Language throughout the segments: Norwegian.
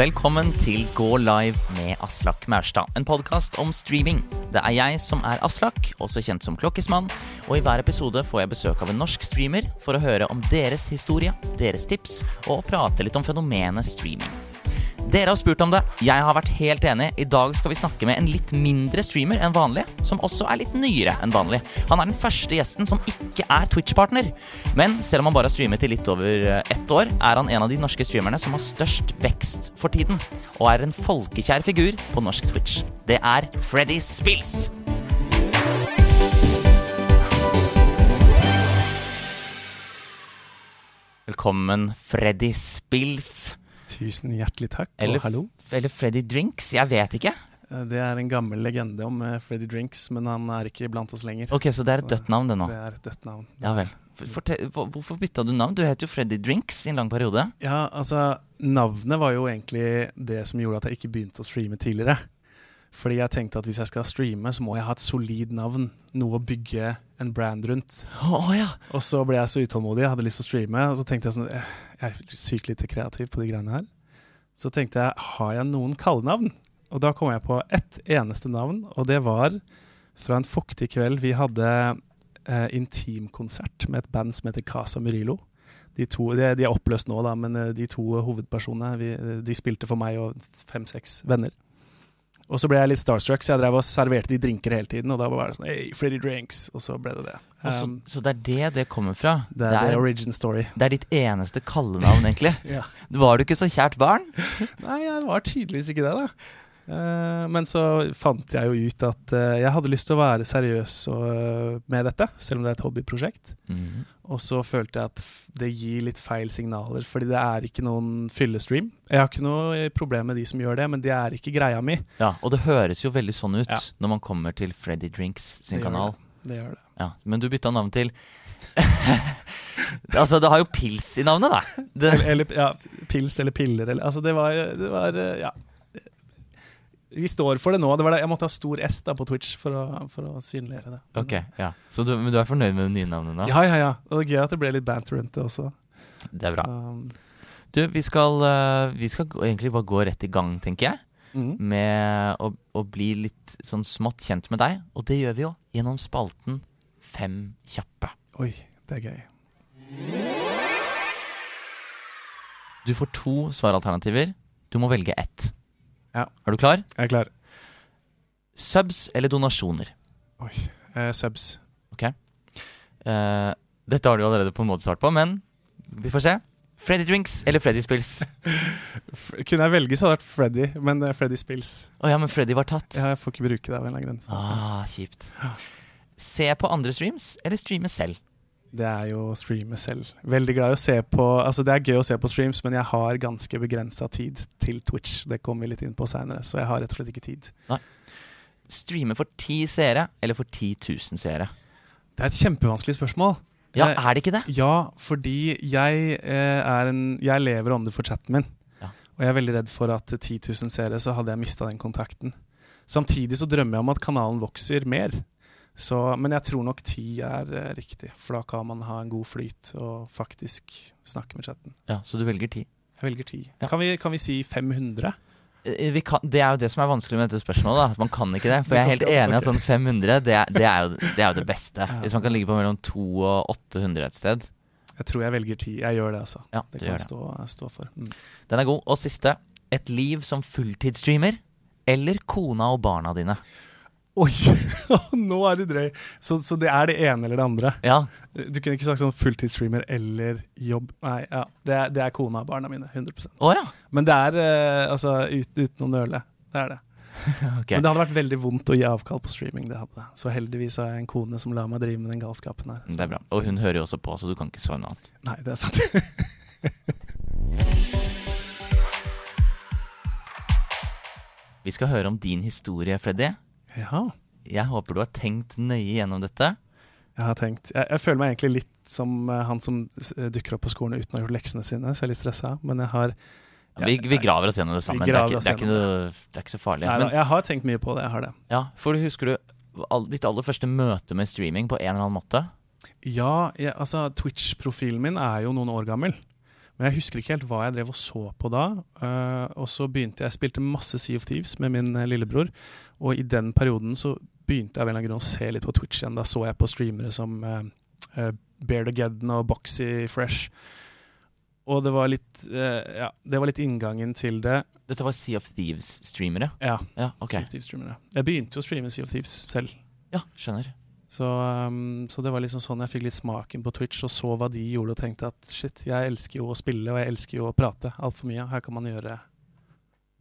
Velkommen til Gå live med Aslak Maurstad, en podkast om streaming. Det er jeg som er Aslak, også kjent som Klokkismann, og i hver episode får jeg besøk av en norsk streamer for å høre om deres historie, deres tips, og prate litt om fenomenet streaming. Dere har spurt om det. Jeg har vært helt enig. I dag skal vi snakke med en litt mindre streamer enn vanlig, som også er litt nyere enn vanlig. Han er den første gjesten som ikke er Twitch-partner. Men selv om han bare har streamet i litt over eh, ett år, er han en av de norske streamerne som har størst vekst for tiden, og er en folkekjær figur på norsk Twitch. Det er Freddy Spills. Velkommen, Freddy Spills. Tusen hjertelig takk, Eller, og hallo. eller Freddy Drinks. Jeg vet ikke. Eh, Det er en gammel legende om eh, Freddy Drinks, men han er ikke blant oss lenger. Ok, Så det er et dødt navn, det nå? Det er et dødt navn. Ja vel. Fortell, hvorfor bytta du navn? Du het jo Freddy Drinks i en lang periode. Ja, altså, navnet var jo egentlig det som gjorde at jeg ikke begynte å streame tidligere. Fordi jeg tenkte at hvis jeg skal streame, så må jeg ha et solid navn. Noe å bygge en brand rundt. Oh, ja. Og så ble jeg så utålmodig, jeg hadde lyst til å streame. Og så tenkte jeg sånn eh, Jeg er sykt lite kreativ på de greiene her. Så tenkte jeg, har jeg noen kallenavn? Og da kom jeg på ett eneste navn, og det var fra en fuktig kveld. Vi hadde eh, intimkonsert med et band som heter Casa Murilo. De, to, de, de er oppløst nå, da, men eh, de to hovedpersonene vi, de spilte for meg og fem-seks venner. Og så ble jeg litt starstruck, så jeg drev og serverte de drinker hele tiden. Og da var det sånn Hey, Freddy Drinks. Og så ble det det. Um, så, så det er det det kommer fra? det er the origin story. det er ditt eneste kallenavn, egentlig? Ja. Var du ikke så kjært barn? Nei, jeg var tydeligvis ikke det, da. Eh, men så fant jeg jo ut at eh, jeg hadde lyst til å være seriøs eh, med dette, selv om det er et hobbyprosjekt. Mhm. Og så følte jeg at det gir litt feil signaler, fordi det er ikke noen fyllestream. Jeg har ikke noe problem med de som gjør det, men det er ikke greia mi. Ja, Og det høres jo veldig sånn ut Ja. når man kommer til Freddy Drinks sin Det kanal. Det gjør det. Ja, Men du bytta navn til Altså, det har jo pils i navnet, da. Det, Eller, eller ja, pils eller piller eller Altså, det var, det var Ja. Vi står for det nå. Det var det. Jeg måtte ha stor S da på Twitch for å, for å synliggjøre det. ok, ja Så du, men du er fornøyd med det nye navnet da? Ja, ja, ja. Og det er gøy at det ble litt banter rundt det også. Det er bra. Så, Du, vi skal, eh, vi skal egentlig bare gå rett i gang, tenker jeg. mm. Med å, å bli litt sånn smått kjent med deg. Og det gjør vi jo gjennom spalten Fem kjappe. Oi, det er gøy. Du får to svaralternativer. Du må velge ett. Ja. Er du klar? Jeg er klar. Subs eller donasjoner? Oi. Eh, subs. Eh, dette har du allerede på en måte svart på, men vi får se. Freddy Drinks eller Freddy Spills? Kunne jeg velge, så hadde det vært Freddy, men eh, Freddy Spills. Å ja, men Freddy var tatt. Ja, Jeg får ikke bruke det av en eller annen grunn. Ah, kjipt. Se på andre streams eller streame selv? Det er jo streame selv. Veldig glad i å se på Altså, det er gøy å se på streams, men jeg har ganske begrensa tid til Twitch. Det kommer vi litt inn på seinere, så jeg har rett og slett ikke tid. Streame for ti seere eller for 10 000 seere? Det er et kjempevanskelig spørsmål. Ja, Eh, er det ikke det? Ja, fordi jeg eh, er en Jeg lever ånde for chatten min. Ja. Og jeg er veldig redd for at 10 000 seere, så hadde jeg mista den kontakten. Samtidig så drømmer jeg om at kanalen vokser mer. Så, men jeg tror nok 10 er eh, riktig, for da kan man ha en god flyt og faktisk snakke med chatten. Ja, Så du velger ti? Jeg velger 10. Ja. Kan, vi, kan vi si 500? Eh, Vi kan, det er jo det som er vanskelig med dette spørsmålet. Da. Man kan ikke det. For jeg er helt enig i at sånn 500, det er, det, er jo, det er jo det beste. Hvis man kan ligge på mellom 200 og 800 et sted. Jeg tror jeg velger 10. Jeg gjør det, altså. Ja, Det kan jeg stå, stå for. Mm. Den er god. Og siste. Et liv som fulltidsstreamer eller kona og barna dine? Oi! Nå er du drøy. Så, så det er det ene eller det andre? Ja, Du kunne ikke sagt sånn fulltidsstreamer eller jobb. Nei, ja. Det er, det er kona og barna mine. 100% ja. Men det er uh, altså ut, uten å nøle. Det er det. okay. Men det hadde vært veldig vondt å gi avkall på streaming. det hadde. Så heldigvis har jeg en kone som lar meg drive med den galskapen her. Det er bra. Og hun hører jo også på, så du kan ikke svare noe annet. Nei, det er sant. Vi skal høre om din historie, Freddy. Ja, Jeg håper du har tenkt nøye gjennom dette. jeg har tenkt. Jeg, jeg føler meg egentlig litt som eh, han som s- dukker opp på skolen uten å ha gjort leksene sine, så jeg er litt stressa. Men jeg har Ja, Vi, vi graver oss gjennom det sammen. Det er, ikke, det, er ikke noe, det er ikke så farlig. Nei, Men, jeg har tenkt mye på det. Jeg har det. ja, for du husker du all, ditt aller første møte med streaming på en eller annen måte? Ja, jeg, altså Twitch-profilen min er jo noen år gammel. Men jeg husker ikke helt hva jeg drev og så på da. Uh, og så begynte jeg spilte masse Sea of Thieves med min eh, lillebror, og i den perioden så begynte jeg av en grunn å se litt på Twitch igjen. Da så jeg på streamere som uh, uh, Beardogeddon og Boxy Fresh. Og det var litt uh, Ja, det var litt inngangen til det. Dette var Sea of Thieves-streamere? Ja. Ja, okay. Sea of Thieves-streamere. Jeg begynte jo å streame Sea of Thieves selv. Ja, skjønner. Så, um, så det var liksom sånn jeg fikk litt smaken på Twitch, og så hva de gjorde, og tenkte at shit, jeg elsker jo å spille, og jeg elsker jo å prate altfor mye. Her kan man gjøre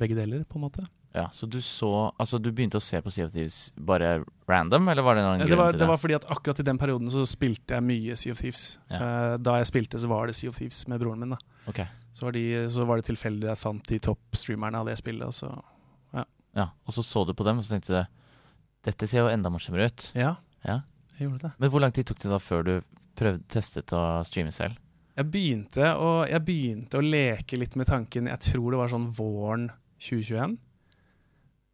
begge deler, på en måte. Ja, Så du så Altså, du begynte å se på Sea of Thieves bare random, eller var det noen Det grunn til det det? var fordi at akkurat i den perioden så spilte jeg mye Sea of Thieves. Ja. Uh, da jeg spilte, så var det Sea of Thieves med broren min. da. Okay. Så var, de, så var det tilfeldig jeg fant de toppstreamerne av det spillet, og så Ja, Og så så du på dem, og så tenkte du dette ser jo enda morsommere ut. Ja, Ja. jeg gjorde det. Men hvor lang tid tok det da før du prøvde testet å streame selv? Jeg begynte, å, jeg begynte å leke litt med tanken Jeg tror det var sånn våren 2021.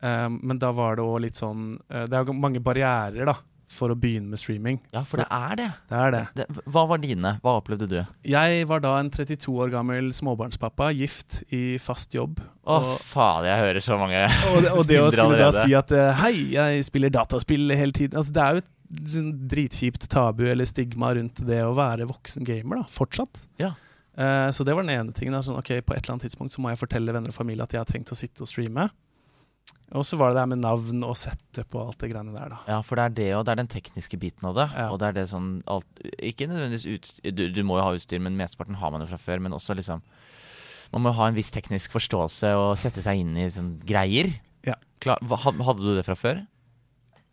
Um, men da var det òg litt sånn uh, Det er jo mange barrierer da for å begynne med streaming. Ja, for det er det. Det er det. det. Hva var dine? Hva opplevde du? Jeg var da en 32 år gammel småbarnspappa, gift i fast jobb. Å, Og- fader, jeg hører så mange Og det, og det å skulle skulle da si at eh, hei, jeg spiller dataspill hele tiden altså, Det er jo et sånn dritkjipt tabu eller stigma rundt det å være voksen gamer, da, fortsatt. Ja. Uh, så det var den ene tingen. Da, sånn, ok, På et eller annet tidspunkt så må jeg fortelle venner og familie at jeg har tenkt å sitte og streame. Og så var det det med navn og sette på alt det greiene der, da. Ja, for det er det, og det er den tekniske biten av det. Ja. Og det er det sånn alt, Ikke nødvendigvis utstyr du, du må jo ha utstyr, men mesteparten har man jo fra før. Men også liksom Man må ha en viss teknisk forståelse og sette seg inn i sånn greier. Ja. Klar, hadde du det fra før?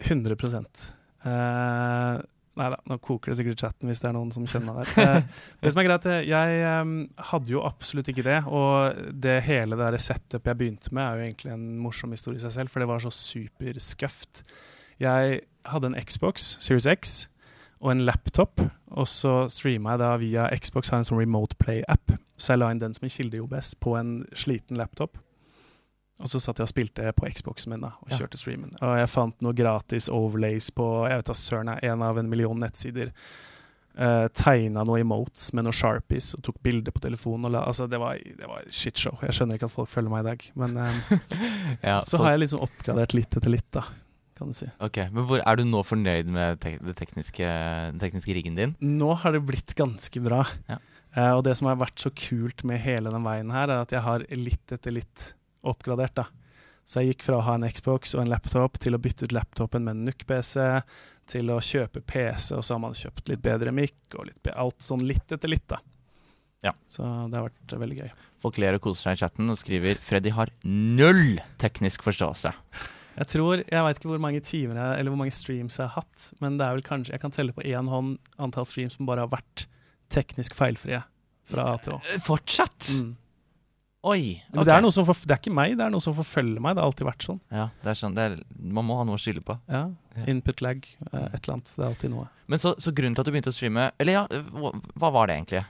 100 uh, Nei da, nå koker det sikkert i chatten hvis det er noen som kjenner meg der. Eh, det som er greit, eh, jeg hadde jo absolutt ikke det. Og det hele det der setup jeg begynte med, er jo egentlig en morsom historie i seg selv, for det var så superscuffed. Jeg hadde en Xbox Series X og en laptop, og så streama jeg da via Xbox har en sånn Remote Play-app. Så jeg la inn den som en kilde i OBS på en sliten laptop. Og så satt jeg og spilte på Xboxen min da, og Ja. kjørte streamen. Og jeg fant noe gratis overlays på jeg vet da søren, en av en million nettsider. Uh, Tegna noe emotes med noen sharpies og tok bilder på telefonen. La, altså, det var, det var shitshow. Jeg skjønner ikke at folk følger meg i dag. Men um, Ja, så har jeg liksom oppgradert litt etter litt, da, kan du si. Ok, Men hvor er du nå fornøyd med tek det tekniske, den tekniske riggen din? Nå har det blitt ganske bra. Ja. Uh, og det som har vært så kult med hele den veien her, er at jeg har litt etter litt oppgradert, da. Så jeg gikk fra å ha en Xbox og en laptop til å bytte ut laptopen med en NUC-PC, til å kjøpe PC, og så har man kjøpt litt bedre mic og litt alt sånn litt etter litt, da. Ja. Så det har vært veldig gøy. Folk ler og koser seg i chatten og skriver Freddy har null teknisk forståelse. Jeg tror, jeg veit ikke hvor mange timer jeg, eller hvor mange streams jeg har hatt, men det er vel kanskje, jeg kan telle på én hånd antall streams som bare har vært teknisk feilfrie fra A til Å. Eh, Fortsatt? Mm. Oi. Men det, er som det er ikke meg, det er noe som forfølger meg. Det har alltid vært sånn. Ja, det er sånn det er, Man må ha noe å skylde på. Ja. Input lag, eh, et eller annet. Det er alltid noe. Men så, så grunnen til at du begynte å streame Eller ja, hva, var det egentlig?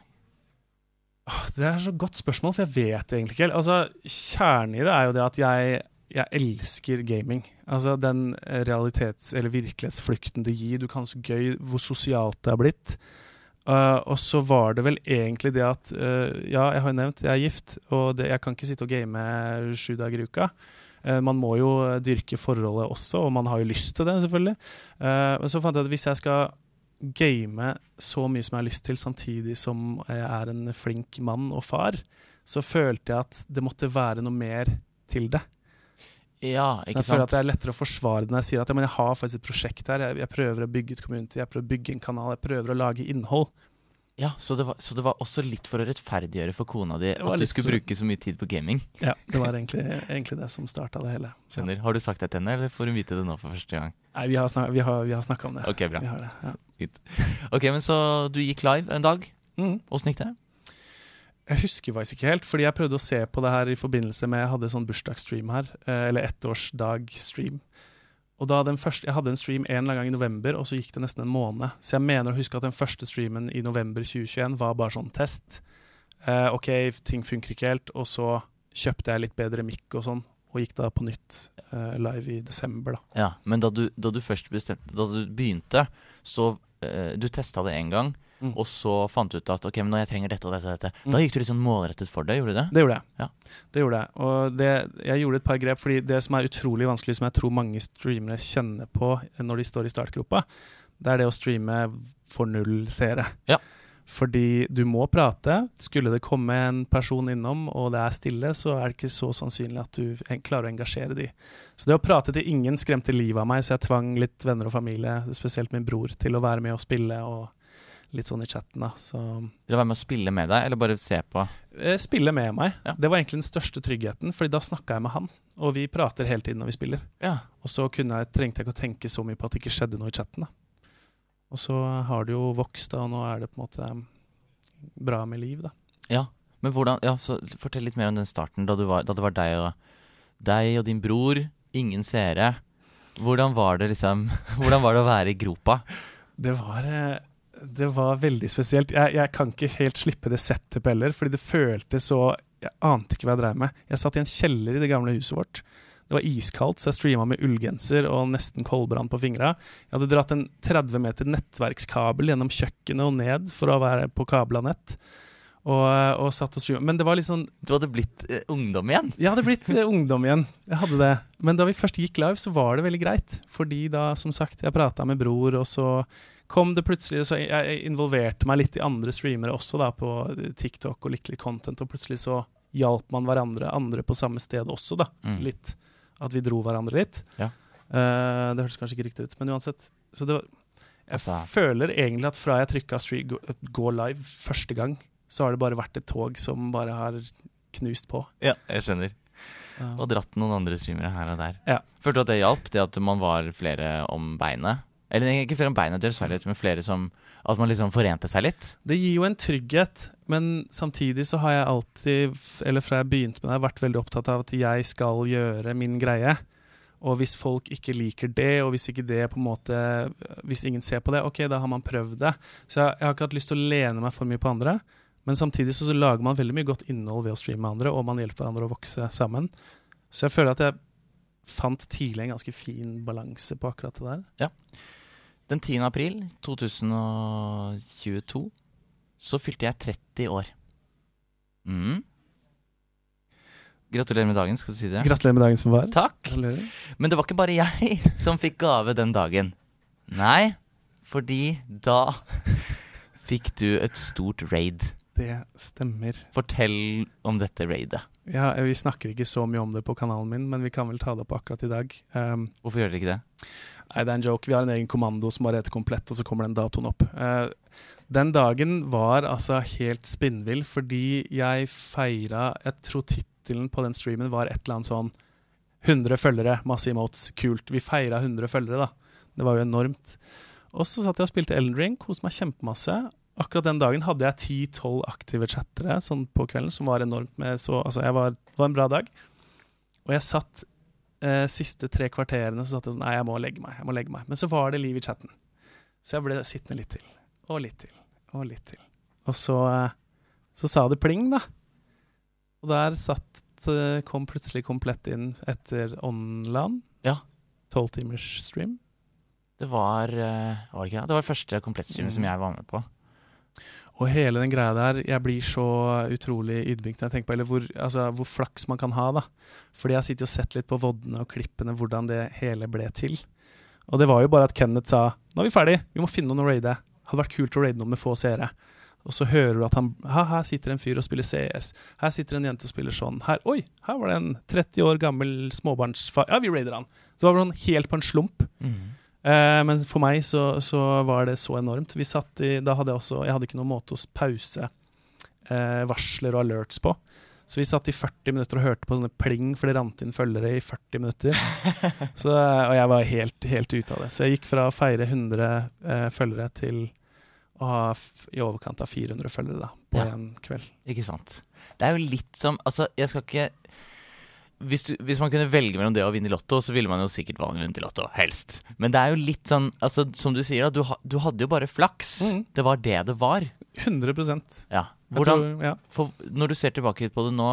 Det er så godt spørsmål, for jeg vet egentlig ikke helt. Altså, Kjernen i det er jo det at jeg, jeg elsker gaming. Altså Den realitets- eller virkelighetsflukten det gir. Du kan så gøy hvor sosialt det har blitt. Uh, og så var det vel egentlig det at uh, Ja, jeg har jo nevnt, jeg er gift, og det, jeg kan ikke sitte og game sju dager i uka. Uh, man må jo dyrke forholdet også, og man har jo lyst til det, selvfølgelig. Men så fant jeg at hvis jeg skal game så mye som jeg har lyst til, samtidig som jeg er en flink mann og far, så følte jeg at det måtte være noe mer til det. Ja, Så jeg føler at det er lettere å forsvare det når jeg sier at ja, men jeg har faktisk et prosjekt her. Jeg, jeg prøver å bygge et community, jeg prøver å bygge en kanal, jeg prøver å lage innhold. Ja, så det, var, så det var også litt for å rettferdiggjøre for kona di at du skulle for- bruke så mye tid på gaming? Ja, Det var egentlig, egentlig det som starta det hele. Skjønner. Har du sagt det til henne, eller får hun vite det nå for første gang? Nei, vi har, snak vi har, vi har snakka om det. Ok, bra. Det, ja. Ok, men så du gikk live en dag. Mm. Åssen gikk det? Jeg husker faktisk ikke helt, fordi jeg prøvde å se på det her i forbindelse med Jeg hadde sånn bursdagsstream her, eh, eller ettårsdag-stream. Og da den første, Jeg hadde en stream en eller annen gang i november, og så gikk det nesten en måned. Så jeg mener å huske at den første streamen i november 2021 var bare sånn test. Eh, OK, ting funker ikke helt. Og så kjøpte jeg litt bedre mic og sånn, og gikk da på nytt eh, live i desember, da. Ja, Men da du, da du først bestemte Da du begynte, så eh, Du testa det én gang, Mm. og så fant du ut at ok, men når jeg trenger dette og dette, og dette Mm. Da gikk du litt sånn målrettet for det, gjorde du det? Det gjorde jeg. Ja. Det gjorde jeg. Og det, jeg gjorde et par grep, fordi det som er utrolig vanskelig, som jeg tror mange streamere kjenner på når de står i startgropa, det er det å streame for null seere. Ja. Fordi du må prate. Skulle det komme en person innom, og det er stille, så er det ikke så sannsynlig at du klarer å engasjere de. Så det å prate til ingen skremte livet av meg, så jeg tvang litt venner og familie, spesielt min bror, til å være med og spille, og litt sånn i chatten, da. Så å være med å spille med deg, eller bare se på? Eh, spille med meg. Ja. Det var egentlig den største tryggheten, Fordi da snakka jeg med han. Og vi prater hele tiden når vi spiller. Ja. Og så jeg, trengte jeg ikke å tenke så mye på at det ikke skjedde noe i chatten. da. Og så har det jo vokst, da, og nå er det på en måte bra med liv, da. ja. Men hvordan Ja, så fortell litt mer om den starten, da, du var, da det var deg og, deg og din bror, ingen seere. Hvordan var det liksom Hvordan var det å være i gropa? Det var, eh, det var veldig spesielt. Jeg, jeg kan ikke helt slippe det setupet heller, fordi det føltes så Jeg ante ikke hva jeg drev med. Jeg satt i en kjeller i det gamle huset vårt. Det var iskaldt, så jeg streama med ullgenser og nesten koldbrann på fingra. Jeg hadde dratt en 30 meter nettverkskabel gjennom kjøkkenet og ned for å være på kabla nett. Og, og satt og streama. Men det var litt sånn Du hadde blitt eh, ungdom igjen? Jeg hadde blitt eh, ungdom igjen. Jeg hadde det. Men da vi først gikk live, så var det veldig greit. Fordi da, som sagt, jeg prata med bror, og så kom det plutselig Så jeg involverte meg litt i andre streamere også, da, på TikTok og litt, litt content, og plutselig så hjalp man hverandre, andre på samme sted også, da. Mm. Litt. At vi dro hverandre litt. Ja. Uh, det hørtes kanskje ikke riktig ut, men uansett. Så det var Jeg Altså- føler egentlig at fra jeg trykka Street gå, gå live første gang, så har det bare vært et tog som bare har knust på. Ja, jeg skjønner. Og dratt noen andre streamere her og der. Ja. Følte du at det hjalp? Det at man var flere om beinet? Eller ikke flere om beina deres er feil, men flere som At man liksom forente seg litt? Det gir jo en trygghet, men samtidig så har jeg alltid, eller fra jeg begynte med det, vært veldig opptatt av at jeg skal gjøre min greie. Og hvis folk ikke liker det, og hvis ikke det på en måte Hvis ingen ser på det, ok, da har man prøvd det. Så jeg, jeg har ikke hatt lyst til å lene meg for mye på andre. Men samtidig så, så lager man veldig mye godt innhold ved å streame med andre, og man hjelper hverandre å vokse sammen. Så jeg føler at jeg fant tidlig en ganske fin balanse på akkurat det der. Den 10. april 2022 så fylte jeg 30 år. Mm. Gratulerer med dagen, skal du si det? Gratulerer med dagen som var. Takk! Men det var ikke bare jeg som fikk gave den dagen. Nei, fordi da fikk du et stort raid. Det stemmer. Fortell om dette raidet. Ja, Vi snakker ikke så mye om det på kanalen min, men vi kan vel ta det opp akkurat i dag. Um, Hvorfor gjør dere ikke det? Nei, det er en joke. Vi har en egen kommando som bare heter Komplett, og så kommer den datoen opp. Uh, den dagen var altså helt spinnvill, fordi jeg feira Jeg tror tittelen på den streamen var et eller annet sånn 100 følgere, masse emotes, kult. Vi feira 100 følgere, da. Det var jo enormt. Og så satt jeg og spilte Elden Ring, koste meg kjempemasse. Akkurat den dagen hadde jeg 10-12 aktive chattere sånn på kvelden, som var enormt med så, Altså, jeg var, det var en bra dag. Og jeg satt eh, siste tre kvarterene så satt jeg sånn Nei, jeg må legge meg. jeg må legge meg. Men så var det liv i chatten. Så jeg ble sittende litt til. Og litt til. Og litt til. Og så, eh, så sa det pling, da. Og der satt eh, kom plutselig komplett inn etter online. Ja. Tolvtimers stream. Det var eh, Var det? Det var første komplettstreamen Mm. som jeg var med på. Og hele den greia der, jeg blir så utrolig ydmyk når jeg tenker på eller hvor, altså, hvor flaks man kan ha. da. Fordi jeg sitter og sett litt på voddene og klippene, hvordan det hele ble til. Og det var jo bare at Kenneth sa nå er vi ferdig, vi må finne noen å raide. Hadde vært kult å raide noen med få seere. Og så hører du at han ha, her sitter en fyr og spiller CS. Her sitter en jente og spiller sånn. Her, oi, her var det en 30 år gammel småbarnsfar. Ja, vi raider han. Så det var sånn helt på en slump. Eh, men for meg så, så var det så enormt. Vi satt i, da hadde jeg også Jeg hadde ikke noen måte å pause eh, varsler og alerts på. Så vi satt i 40 minutter og hørte på sånne pling, for det rant inn følgere i 40 minutter. så, og jeg var helt, helt ute av det. Så jeg gikk fra å feire 100 eh, følgere til å ha i overkant av 400 følgere da, på Ja. en kveld. Ikke sant. Det er jo litt som Altså, jeg skal ikke hvis, du, hvis man kunne velge mellom det å vinne i Lotto, så ville man jo sikkert vunnet i Lotto. Helst. Men det er jo litt sånn altså, Som du sier, da, du, ha, du hadde jo bare flaks. Mm. Det var det det var. 100 Jeg Ja. Hvordan, tror, ja. for når du ser tilbake på det nå,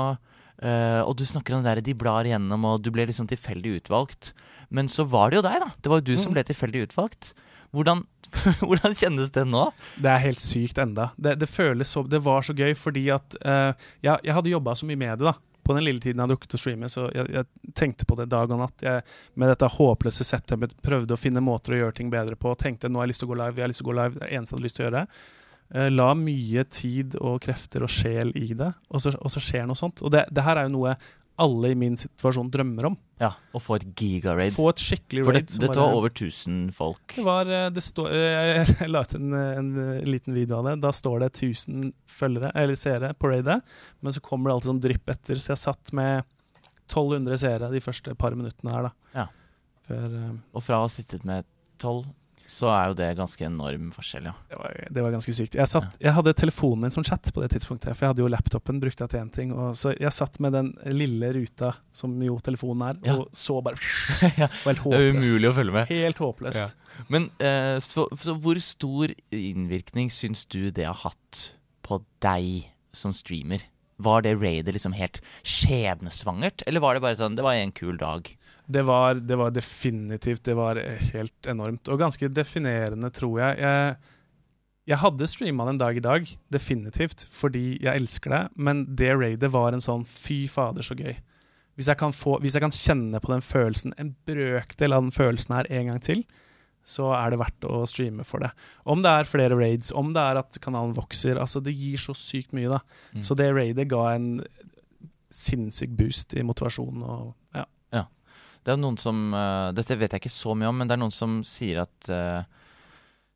uh, og du snakker om det der de blar igjennom, og du ble liksom tilfeldig utvalgt Men så var det jo deg, da. Det var jo du som Mhm. ble tilfeldig utvalgt. Hvordan Hvordan kjennes det nå? Det er helt sykt enda. Det, det føles så Det var så gøy fordi at uh, jeg, jeg hadde jobba så mye med det, da. På den lille tiden jeg hadde rukket å streame, så jeg, jeg tenkte på det dag og natt. Jeg, med dette håpløse settet prøvde å finne måter å gjøre ting bedre på. Tenkte nå har jeg lyst til å gå live, jeg har lyst til å gå live. Det er det eneste jeg hadde lyst til å gjøre. Uh, la mye tid og krefter og sjel i det, og så, og så skjer noe sånt. Og det, det her er jo noe alle i min situasjon drømmer om. Ja, Å få et gigaraid. Få et skikkelig raid. For det, dette var over 1000 folk. Det var eh, det står, eh, Jeg la ut en, en liten video av det. Da står det 1000 følgere, eller seere på raidet, men så kommer det alltid sånn drypp etter. Så jeg satt med 1200 seere de første par minuttene her, da. Ja. Før, eh, Og fra å ha sittet med 12, så er jo det ganske enorm forskjell, ja. det, var, det var ganske sykt. Jeg, satt, jeg hadde telefonen min som chat på det tidspunktet, for jeg hadde jo laptopen brukte jeg til én ting. Og så jeg satt med den lille ruta som jo telefonen er, Ja. og så bare Ja, Det var Det er umulig å følge med. Helt håpløst. Men uh, så, så hvor stor innvirkning syns du det har hatt på deg som streamer? Var det raidet liksom helt skjebnesvangert, eller var det bare sånn Det var en kul dag? Det var, det var definitivt Det var helt enormt. Og ganske definerende, tror jeg. Jeg, jeg hadde streama den dag i dag, definitivt, fordi jeg elsker det. Men det raidet var en sånn fy fader, så gøy. Hvis jeg kan, få, hvis jeg kan kjenne på den følelsen, en brøkdel av den følelsen her en gang til, så er det verdt å streame for det. Om det er flere raids, om det er at kanalen vokser. altså Det gir så sykt mye, da. Mm. Så det raidet ga en sinnssyk boost i motivasjonen. og ja. Det er noen som uh, Dette vet jeg ikke så mye om, men det er noen som sier at uh,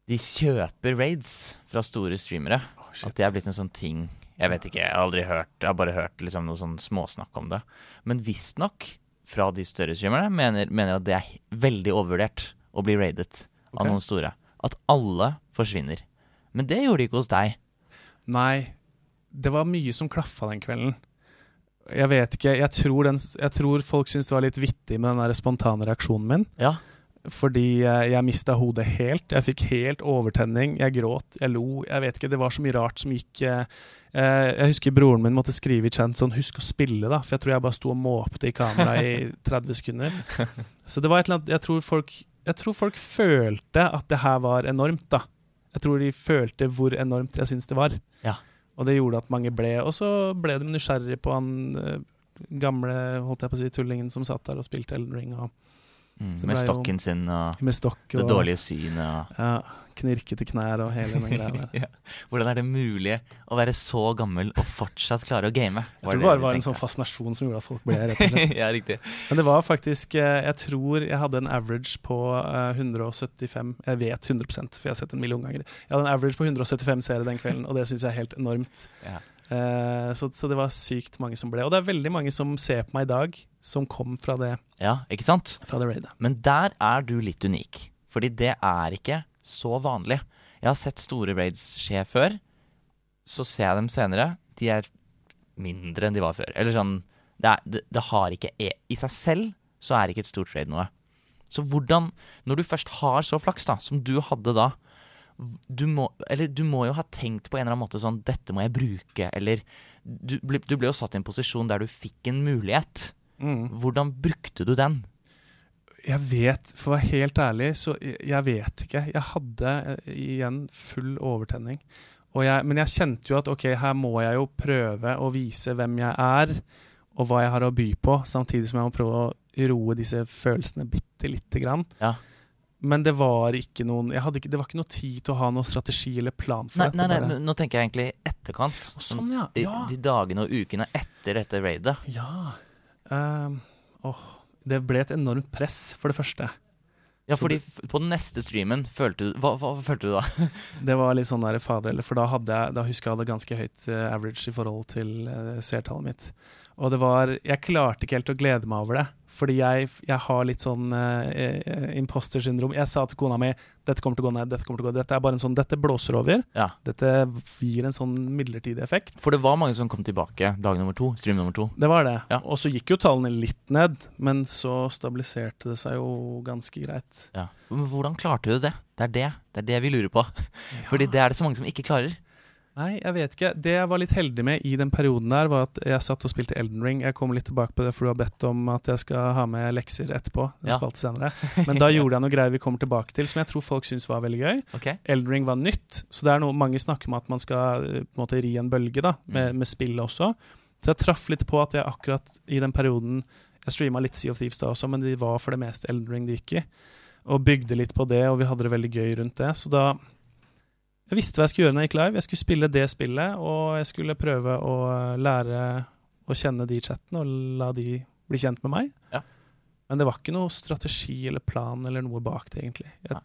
de kjøper raids fra store streamere. At det er blitt en sånn ting Jeg vet ikke, jeg har aldri hørt Jeg har bare hørt liksom noe sånn småsnakk om det. Men visstnok fra de større streamerne mener, mener at det er veldig overvurdert å bli raidet okay. av noen store. At alle forsvinner. Men det gjorde de ikke hos deg. Nei, det var mye som klaffa den kvelden. Jeg vet ikke, jeg tror, den, jeg tror folk syntes det var litt vittig med den der spontane reaksjonen min. Ja. Fordi jeg, jeg mista hodet helt. Jeg fikk helt overtenning. Jeg gråt, jeg lo. Jeg vet ikke, Det var så mye rart som gikk eh, eh, Jeg husker broren min måtte skrive i chat sånn 'Husk å spille', da. For jeg tror jeg bare sto og måpte i kamera i 30 sekunder. Så det var et eller annet Jeg tror folk, jeg tror folk følte at det her var enormt, da. Jeg tror de følte hvor enormt jeg syns det var. Ja. Og det gjorde at mange ble Og så ble de nysgjerrig på han eh, gamle holdt jeg på å si, tullingen som satt der og spilte Elden Ring, og Mm, med det er jo- stokken sin og stokk det og dårlige synet og ja, knirkete knær og hele den greia der. ja. Hvordan er det mulig å være så gammel og fortsatt klare å game? Jeg tror det bare var en sånn fascinasjon som gjorde at folk ble rett og slett. ja, riktig. Men det var faktisk eh, Jeg tror jeg hadde en average på eh, 175 Jeg vet 100 for jeg har sett en million ganger. Jeg hadde en average på 175 seere den kvelden, og det syns jeg er helt enormt. Ja. Eh, så, så det var sykt mange som ble. Og det er veldig mange som ser på meg i dag, som kom fra det, ja, ikke sant? fra det raidet. Men der er du litt unik. Fordi det er ikke så vanlig. Jeg har sett store raids skje før. Så ser jeg dem senere. De er mindre enn de var før. Eller sånn Det, er, det, det har ikke e I seg selv så er ikke et stort raid noe. Så hvordan Når du først har så flaks, da, som du hadde da du må, eller du må jo ha tenkt på en eller annen måte sånn Dette må jeg bruke, eller Du, du ble jo satt i en posisjon der du fikk en mulighet. Mm. Hvordan brukte du den? Jeg vet, for å være helt ærlig, så jeg, vet ikke. Jeg hadde eh, igjen full overtenning. Jeg, men jeg kjente jo at ok, her må jeg jo prøve å vise hvem jeg er, og hva jeg har å by på, samtidig som jeg må prøve å roe disse følelsene bitte lite grann. Ja. Men det var ikke noen ikke, Det var ikke noe tid til å ha noen strategi eller plan for Nei, dette. nei, nei, men nå tenker jeg egentlig etterkant. Sånn, ja. de, Ja. de dagene og ukene etter dette raidet. ja. Ehm, oh, det ble et enormt press, for det første. Ja, fordi på den neste streamen følte du Hva, hva følte du da? Det var litt sånn der fader, eller for da hadde jeg Da husker jeg hadde ganske høyt eh, average i forhold til uh, seertallet mitt. Og det var Jeg klarte ikke helt å glede meg over det, fordi jeg, jeg har litt sånn eh, eh, imposter-syndrom. Jeg sa til kona mi dette kommer til å gå ned, dette kommer til å gå Dette er bare en sånn Dette blåser over. Ja, Dette gir en sånn midlertidig effekt. For det var mange som kom tilbake dag nummer to. Stream nummer to. Det var det. Ja. Og så gikk jo tallene litt ned, men så stabiliserte det seg jo ganske greit. Ja. Men hvordan klarte du det? Det er det Det er det vi lurer på. Fordi det er det så mange som ikke klarer. Nei, jeg vet ikke. Det jeg var litt heldig med i den perioden der, var at jeg satt og spilte Elden Ring. Jeg kommer litt tilbake på det, for du har bedt om at jeg skal ha med lekser etterpå. Ja. spalte senere. Men da gjorde jeg noe greier vi kommer tilbake til, som jeg tror folk syns var veldig gøy. Okay. Elden Ring var nytt, så det er noe mange snakker om at man skal eh, på en måte ri en bølge da, med, Mm. med spillet også. Så jeg traff litt på at jeg akkurat i den perioden Jeg streama litt Sea of Thieves da også, men de var for det meste Elden Ring de gikk i. Og bygde litt på det, og vi hadde det veldig gøy rundt det. Så da Jeg visste hva jeg skulle gjøre når jeg gikk live. Jeg skulle spille det spillet, og jeg skulle prøve å lære å kjenne de chattene og la de bli kjent med meg. Ja. Men det var ikke noe strategi eller plan eller noe bak det, egentlig. Jeg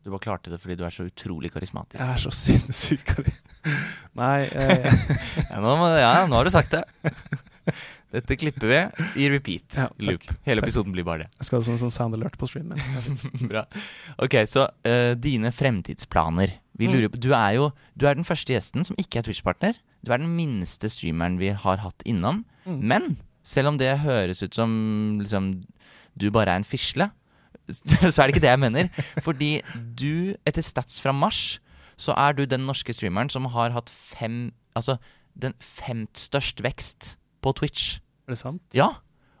Du bare klarte det fordi du er så utrolig karismatisk. Jeg er så sinnssykt karismatisk. Nei, eh, Ja, nå, ja, nå har du sagt det. Dette klipper vi i repeat. Ja, loop. Hele Takk. episoden blir bare det. jeg skal ha sånn, sånn sound alert på streamen. Bra. Ok, så uh, dine fremtidsplaner. Vi Mm. lurer på, du er jo du er den første gjesten som ikke er Twitch-partner. Du er den minste streameren vi har hatt innom. Mm. Men selv om det høres ut som liksom, du bare er en fisle, så er det ikke det jeg mener. Fordi du, etter stats fra mars, så er du den norske streameren som har hatt fem Altså den femt størst vekst på Twitch. Er det sant? Ja,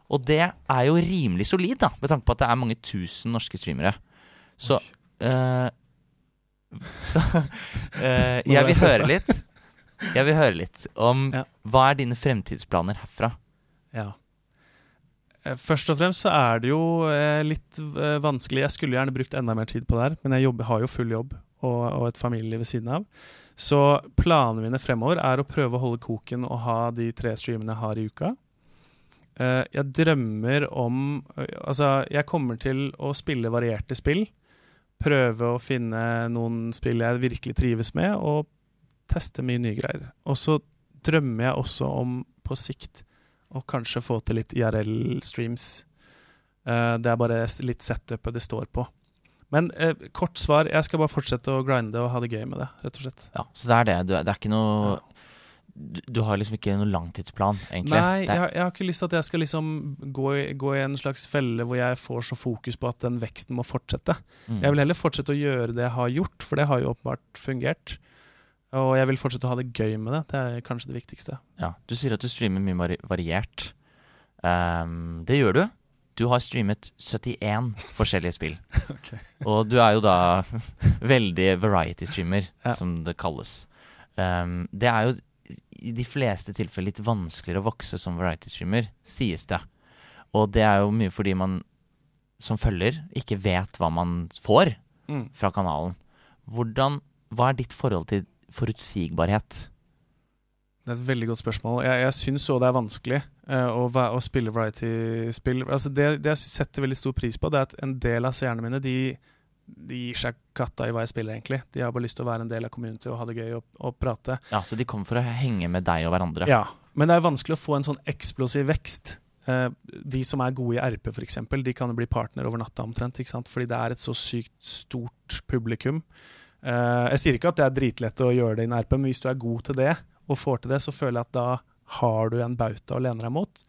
og det er jo rimelig solid, da, med tanke på at det er mange tusen norske streamere. Så øh, Så øh, jeg vil høre litt. Jeg vil høre litt om Ja. hva er dine fremtidsplaner herfra? Ja. Eh, Først og fremst så er det jo litt vanskelig. Jeg skulle gjerne brukt enda mer tid på det her, men jeg jobber, har jo full jobb og, og et familieliv ved siden av. Så planene mine fremover er å prøve å holde koken og ha de tre streamene jeg har i uka. Eh, jeg drømmer om eh, Altså, jeg kommer til å spille varierte spill. Prøve å finne noen spill jeg virkelig trives med, og teste mye nye greier. Og så drømmer jeg også om på sikt å kanskje få til litt IRL-streams. Eh, det er bare litt setupet det står på. Men eh, kort svar, jeg skal bare fortsette å grinde og ha det gøy med det, rett og slett. Ja, Så det er det. Du, det er ikke noe Ja. du, du har liksom ikke noen langtidsplan, egentlig? Nei, jeg, har- jeg har ikke lyst til at jeg skal liksom gå i, gå i en slags felle hvor jeg får så fokus på at den veksten må fortsette. mm. Jeg vil heller fortsette å gjøre det jeg har gjort, for det har jo åpenbart fungert. Og jeg vil fortsette å ha det gøy med det. Det er kanskje det viktigste. Ja, Du sier at du streamer mye variert. Um, det gjør du. Du har streamet 71 forskjellige spill. okay. Og du er jo da veldig variety-streamer, Ja. som det kalles. Um, det er jo i de fleste tilfeller litt vanskeligere å vokse som variety-streamer, sies det. Og det er jo mye fordi man som følger ikke vet hva man får Mm. fra kanalen. Hvordan, hva er ditt forhold til forutsigbarhet? Det er et veldig godt spørsmål. Jeg, jeg syns òg det er vanskelig uh, å, å spille variety-spill. Altså det, det jeg setter veldig stor pris på, det er at en del av seerne mine de, de gir seg katta i hva jeg spiller, egentlig. De har bare lyst til å være en del av community og ha det gøy og, og prate. Ja, Så de kommer for å henge med deg og hverandre? Ja, Men det er vanskelig å få en sånn eksplosiv vekst. Uh, de som er gode i RP, f.eks., de kan jo bli partner over natta omtrent. ikke sant? Fordi det er et så sykt stort publikum. Uh, jeg sier ikke at det er dritlett å gjøre det i en RP, men hvis du er god til det, og får til det, så føler jeg at da har du en bauta å lene deg mot.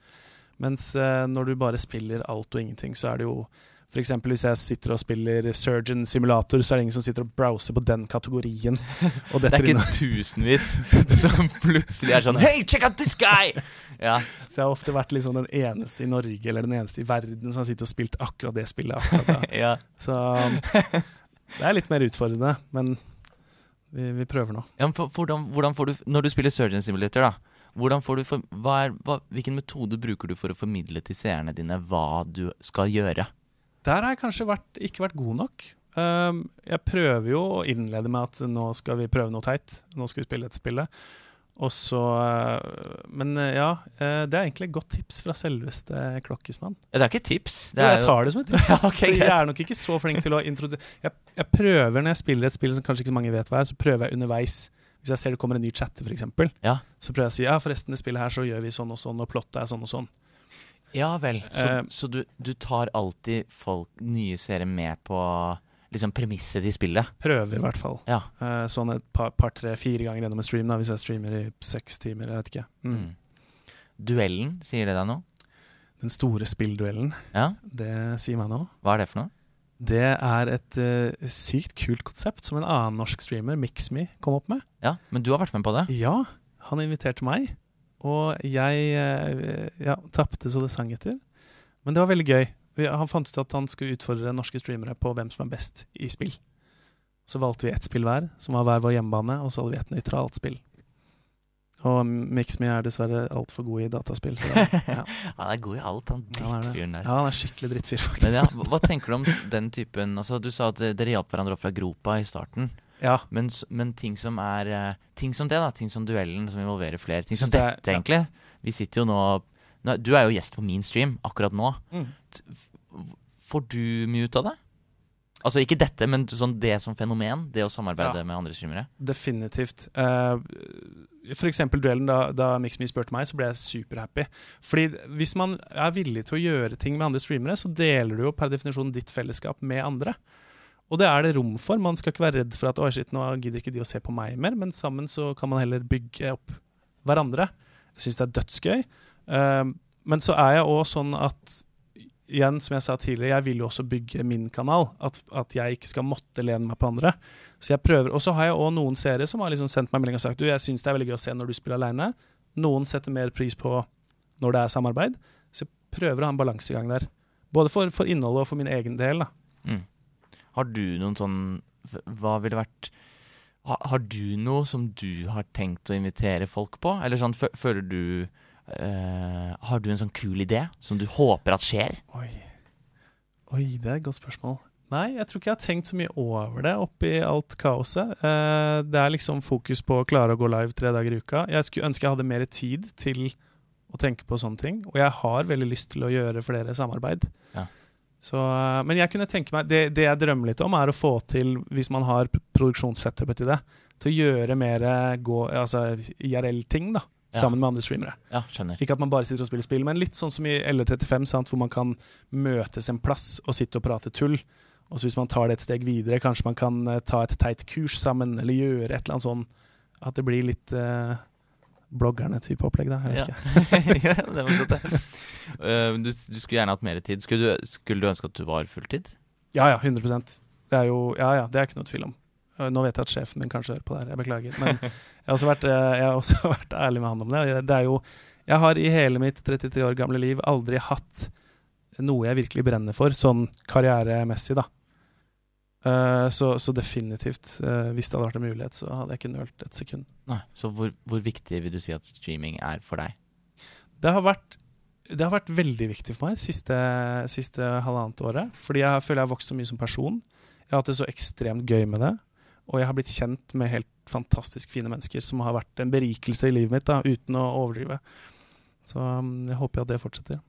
Mens eh, når du bare spiller alt og ingenting, så er det jo F.eks. hvis jeg sitter og spiller Surgeon Simulator, så er det ingen som sitter og browser på den kategorien. Og Det er ikke tusenvis som plutselig er sånn Hey, check out this guy! Ja, Så jeg har ofte vært liksom den eneste i Norge eller den eneste i verden som har sittet og spilt akkurat det spillet. akkurat da. ja. Så um, det er litt mer utfordrende, men vi, vi prøver nå. ja men for, hvordan, hvordan får du Når du spiller Surgeon Simulator, da hvordan får du for, hva er, hva, Hvilken metode bruker du for å formidle til seerne dine hva du skal gjøre? Der har jeg kanskje vært, ikke vært god nok. Um, jeg prøver jo å innlede med at nå skal vi prøve noe teit. Nå skal vi spille dette spillet. Og så uh, Men uh, ja, uh, det er egentlig et godt tips fra selveste Klokkismann. Ja, det er ikke tips. Det Jo, er jeg tar det som et tips. Ja, okay, jeg er nok ikke så flink til å introdusere jeg, jeg prøver når jeg spiller et spill som kanskje ikke så mange vet hva er, så prøver jeg underveis. Hvis jeg ser det kommer en ny chatte, f.eks., Ja. så prøver jeg å si ja, forresten, det spillet her så gjør vi sånn og sånn, og plottet er sånn og sånn. Ja vel. Så, uh, så du, du tar alltid folk, nye seere med på liksom premisset de spillet? Prøver i hvert fall. Ja. Uh, sånn et par, par tre, fire ganger gjennom en stream, da, hvis jeg streamer i seks timer. Jeg vet ikke. Mm. Mm. Duellen, sier det deg noe? Den store spillduellen, Ja, det sier meg noe. hva er det for noe? Det er et uh, sykt kult konsept som en annen norsk streamer, Mixme, kom opp med. Ja, Men du har vært med på det? Ja, han inviterte meg, og jeg uh, ja, tapte så det sang etter. Men det var veldig gøy. Vi- Han fant ut at han skulle utfordre norske streamere på hvem som er best i spill. Så valgte vi ett spill hver, som var hver vår hjemmebane, og så hadde vi et nøytralt spill. Og Mixme er dessverre altfor god i dataspill. Så ja. Han er god i alt, han drittfyren der. ja, han er skikkelig drittfyr, faktisk. Men ja, hva tenker du om den typen Altså, Du sa at eh, dere hjalp hverandre opp fra gropa i starten. Ja, Men, men ting som er eh, Ting som det, da. Ting som duellen, som involverer flere. Ting som dette, egentlig. Vi sitter jo nå nå- Du er jo gjest på min stream akkurat nå. Mm. Får du mye ut av det? Altså ikke dette, men sånn det som fenomen. Det å samarbeide Ja. med andre streamere. definitivt. Uh, for eksempel duellen, da, da Mixme spurte meg, så ble jeg superhappy. Fordi hvis man er villig til å gjøre ting med andre streamere, så deler du jo per definisjon ditt fellesskap med andre. Og det er det rom for. Man skal ikke være redd for at Oi, shit, nå gidder ikke de å se på meg mer, men sammen så kan man heller bygge opp hverandre. Jeg syns det er dødsgøy. Eh, men så er jeg òg sånn at Igjen, som jeg sa tidligere, jeg vil jo også bygge min kanal. At, at jeg ikke skal måtte lene meg på andre. Så jeg prøver, Og så har jeg òg noen seere som har liksom sendt meg melding og sagt du, jeg syns det er veldig gøy å se når du spiller aleine. Noen setter mer pris på når det er samarbeid. Så jeg prøver å ha en balansegang der. Både for, for innholdet og for min egen del. da. Mm. Har du noen sånn Hva ville vært ha, Har du noe som du har tenkt å invitere folk på? Eller sånn, føler du eh, Har du en sånn kul idé som du håper at skjer? Oi. Oi, det er et godt spørsmål. Nei, jeg tror ikke jeg har tenkt så mye over det oppi alt kaoset. Uh, det er liksom fokus på å klare å gå live tre dager i uka. Jeg skulle ønske jeg hadde mer tid til å tenke på sånne ting. Og jeg har veldig lyst til å gjøre flere samarbeid. Ja. Så, uh, men jeg kunne tenke meg det, det jeg drømmer litt om, er å få til, hvis man har produksjonssetupet til det, til å gjøre mer altså, IRL-ting da, Ja. sammen med andre streamere. Ja, skjønner. Ikke at man bare sitter og spiller spill, men litt sånn som i LR35, sant, hvor man kan møtes en plass og sitte og prate tull. Og så hvis man tar det et steg videre, kanskje man kan eh, ta et teit kurs sammen, eller gjøre et eller annet sånn at det blir litt uh, bloggerne-type opplegg, da. Jeg vet Ja. ikke. ja, det var godt, det. Eh, du, du skulle gjerne hatt mer tid. Skulle du, skulle du ønske at du var fulltid? Ja ja, 100% Det er jo Ja ja, det er ikke noe tvil om. Eh, Nå vet jeg at sjefen min kanskje hører på det her, jeg beklager. Men jeg har også vært, eh, jeg har også vært ærlig med han om det. Det er jo Jeg har i hele mitt 33 år gamle liv aldri hatt noe jeg virkelig brenner for, sånn karrieremessig, da. Eh, så, så definitivt, hvis det hadde vært en mulighet, så hadde jeg ikke nølt et sekund. Nei. Så hvor, hvor viktig vil du si at streaming er for deg? Det har vært det har vært veldig viktig for meg siste, siste halvannet året. Fordi jeg føler jeg har vokst så mye som person. Jeg har hatt det så ekstremt gøy med det. Og jeg har blitt kjent med helt fantastisk fine mennesker som har vært en berikelse i livet mitt, da, uten å overdrive. Så um, jeg håper at det fortsetter.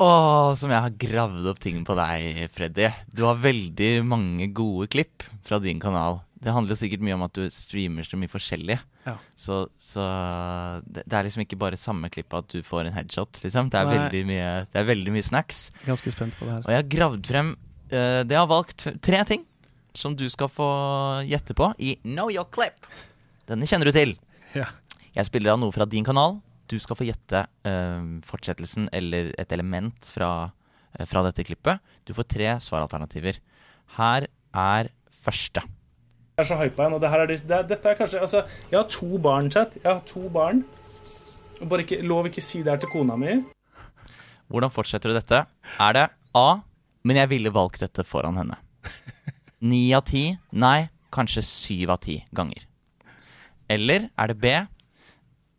Åh, som jeg har gravd opp ting på deg, Freddy. Du har veldig mange gode klipp fra din kanal. Det handler sikkert mye om at du streamer så mye forskjellig. Ja. Så, så det, det er liksom ikke bare samme klippet at du får en headshot, liksom. Det er, veldig mye, det er veldig mye snacks. Ganske spent på det her. Og jeg har gravd frem eh, Det har valgt tre ting som du skal få gjette på i Know Your Clip. Denne kjenner du til. Ja. Jeg spiller av noe fra din kanal. Du skal få gjette uh, fortsettelsen eller et element fra, uh, fra dette klippet. Du får tre svaralternativer. Her er første. Jeg er så hypa igjen, og det her er det, det, dette er kanskje Altså, jeg har to barn, chat. Jeg har to barn. Bare ikke, lov ikke si det her til kona mi. Hvordan fortsetter du dette? Er det A. Men jeg ville valgt dette foran henne. Ni av ti? Nei, kanskje syv av ti ganger. Eller er det B.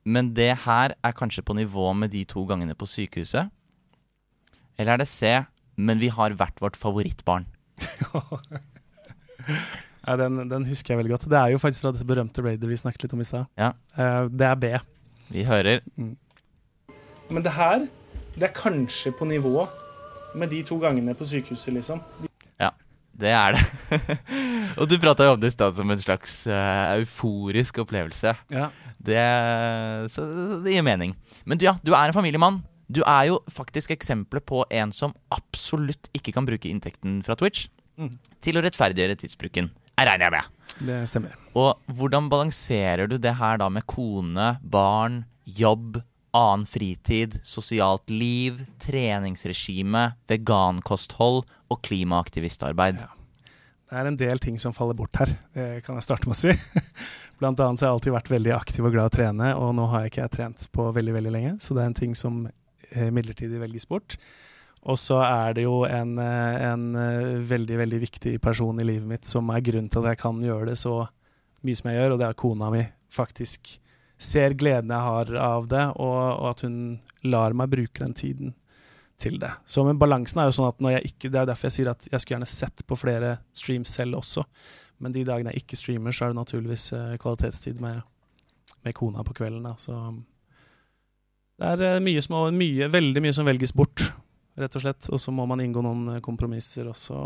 Men det her er kanskje på nivå med de to gangene på sykehuset. Eller er det C. Men vi har hvert vårt favorittbarn. Ja, den, den husker jeg veldig godt. Det er jo faktisk fra dette berømte raidet vi snakket litt om i stad. Ja. Eh, det er B. Vi hører. Men det her, det er kanskje på nivå med de to gangene på sykehuset, liksom. Ja, Det er det. Og du prata jo om det i stad som en slags uh, euforisk opplevelse. Ja. Det, så det gir mening. Men du, ja, du er en familiemann. Du er jo faktisk eksempelet på en som absolutt ikke kan bruke inntekten fra Twitch mm. til å rettferdiggjøre tidsbruken. Jeg regner jeg med. Det stemmer. Og hvordan balanserer du det her da med kone, barn, jobb annen fritid, sosialt liv, treningsregime, vegankosthold og klimaaktivistarbeid. Ja. Det er en del ting som faller bort her, det kan jeg starte med å si. Blant annet så har jeg alltid vært veldig aktiv og glad i å trene, og nå har jeg ikke jeg trent på veldig veldig lenge, så det er en ting som eh, midlertidig velges bort. Og så er det jo en, eh, en eh, veldig, veldig viktig person i livet mitt som er grunnen til at jeg kan gjøre det så mye som jeg gjør, og det er kona mi. Faktisk ser gleden jeg har av det, og, og at hun lar meg bruke den tiden til det. Så men balansen er jo sånn at når jeg ikke Det er derfor jeg sier at jeg skulle gjerne sett på flere streams selv også. Men de dagene jeg ikke streamer, så er det naturligvis eh, kvalitetstid med, med kona på kvelden. Da. Så det er eh, mye som, mye, veldig mye som velges bort, rett og slett. Og så må man inngå noen eh, kompromisser, og så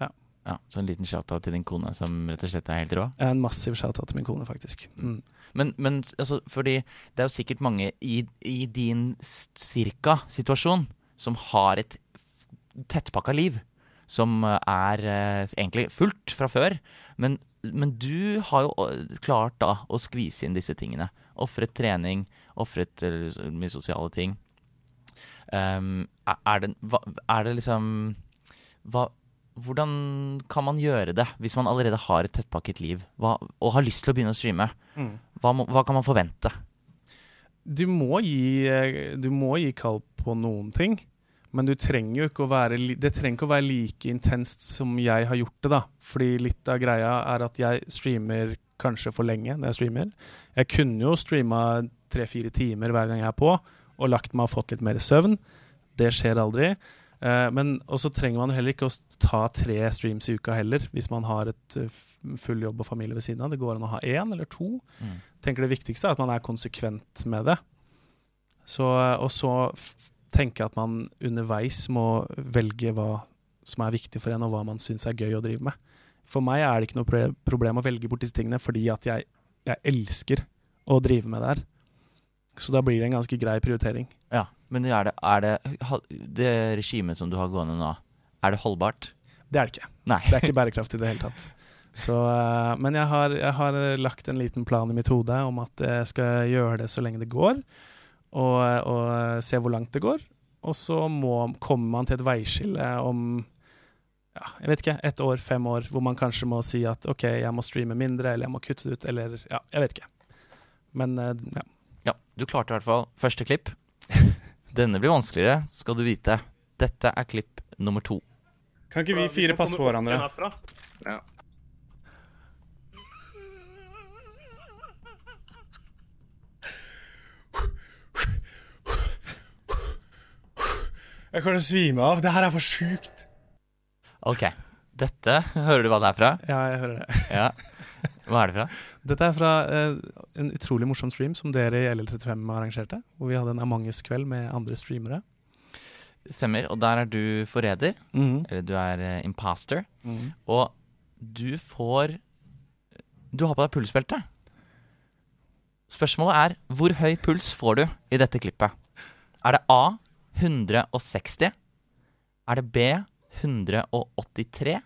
ja. Ja, Så en liten shout-out til din kone, som rett og slett er helt rå? En massiv shout-out til min kone, faktisk. Mm. Men, men altså, fordi det er jo sikkert mange i, i din cirka situasjon som har et tettpakka liv. Som er eh, egentlig fullt fra før. Men, men, du har jo eh, klart da å skvise inn disse tingene. Ofret trening, ofret uh, mye sosiale ting. Um, er, det, er det liksom hva, Hvordan kan man gjøre det hvis man allerede har et tettpakket liv hva, og har lyst til å begynne å streame? Mm. Hva, hva, kan man forvente? Du må gi, eh, du må gi kall på noen ting. Men trenger være, det trenger ikke å være like intenst som jeg har gjort det. da. Fordi litt av greia er at jeg streamer kanskje for lenge når jeg streamer. Jeg kunne jo streama tre-fire timer hver gang jeg er på, og lagt meg og fått litt mer søvn. Det skjer aldri. Uh, men også trenger man heller ikke å ta tre streams i uka heller, hvis man har et uh, full jobb og familie ved siden av. Det går an å ha én eller to. Mm. tenker Det viktigste er at man er konsekvent med det. Så, og så tenke at man underveis må velge hva som er viktig for en, og hva man syns er gøy å drive med. For meg er det ikke noe problem å velge bort disse tingene, fordi at jeg, jeg elsker å drive med det her. Så da blir det en ganske grei prioritering. Ja, Men er det, er det, det regimet som du har gående nå, er det holdbart? Det er det ikke. Nei. det er ikke bærekraftig i det hele tatt. Så, uh, men jeg har, jeg har, lagt en liten plan i mitt hode om at jeg skal gjøre det så lenge det går og, og se hvor langt det går. Og så må, kommer man til et veiskille om ja, jeg vet ikke, ett år, fem år, hvor man kanskje må si at OK, jeg må streame mindre, eller jeg må kutte det ut, eller ja, jeg vet ikke. Men eh, ja. Du klarte i hvert fall første klipp. Denne blir vanskeligere, skal du vite. Dette er klipp nummer to. Kan ikke vi fire passe på hverandre? Ja. Jeg kommer til å svime av. Det her er for sjukt. Ok. Dette Hører du hva det er fra? Ja, jeg hører det. ja. Hva er det fra? Dette er fra eh, en utrolig morsom stream som dere i LL35 arrangerte. Hvor vi hadde en Amanges-kveld med andre streamere. Stemmer. Og der er du forræder. Mm. Eller du er uh, imposter. Mm. Og du får Du har på deg pulsbelte. Spørsmålet er hvor høy puls får du i dette klippet? Er det A 160? Er det B 183?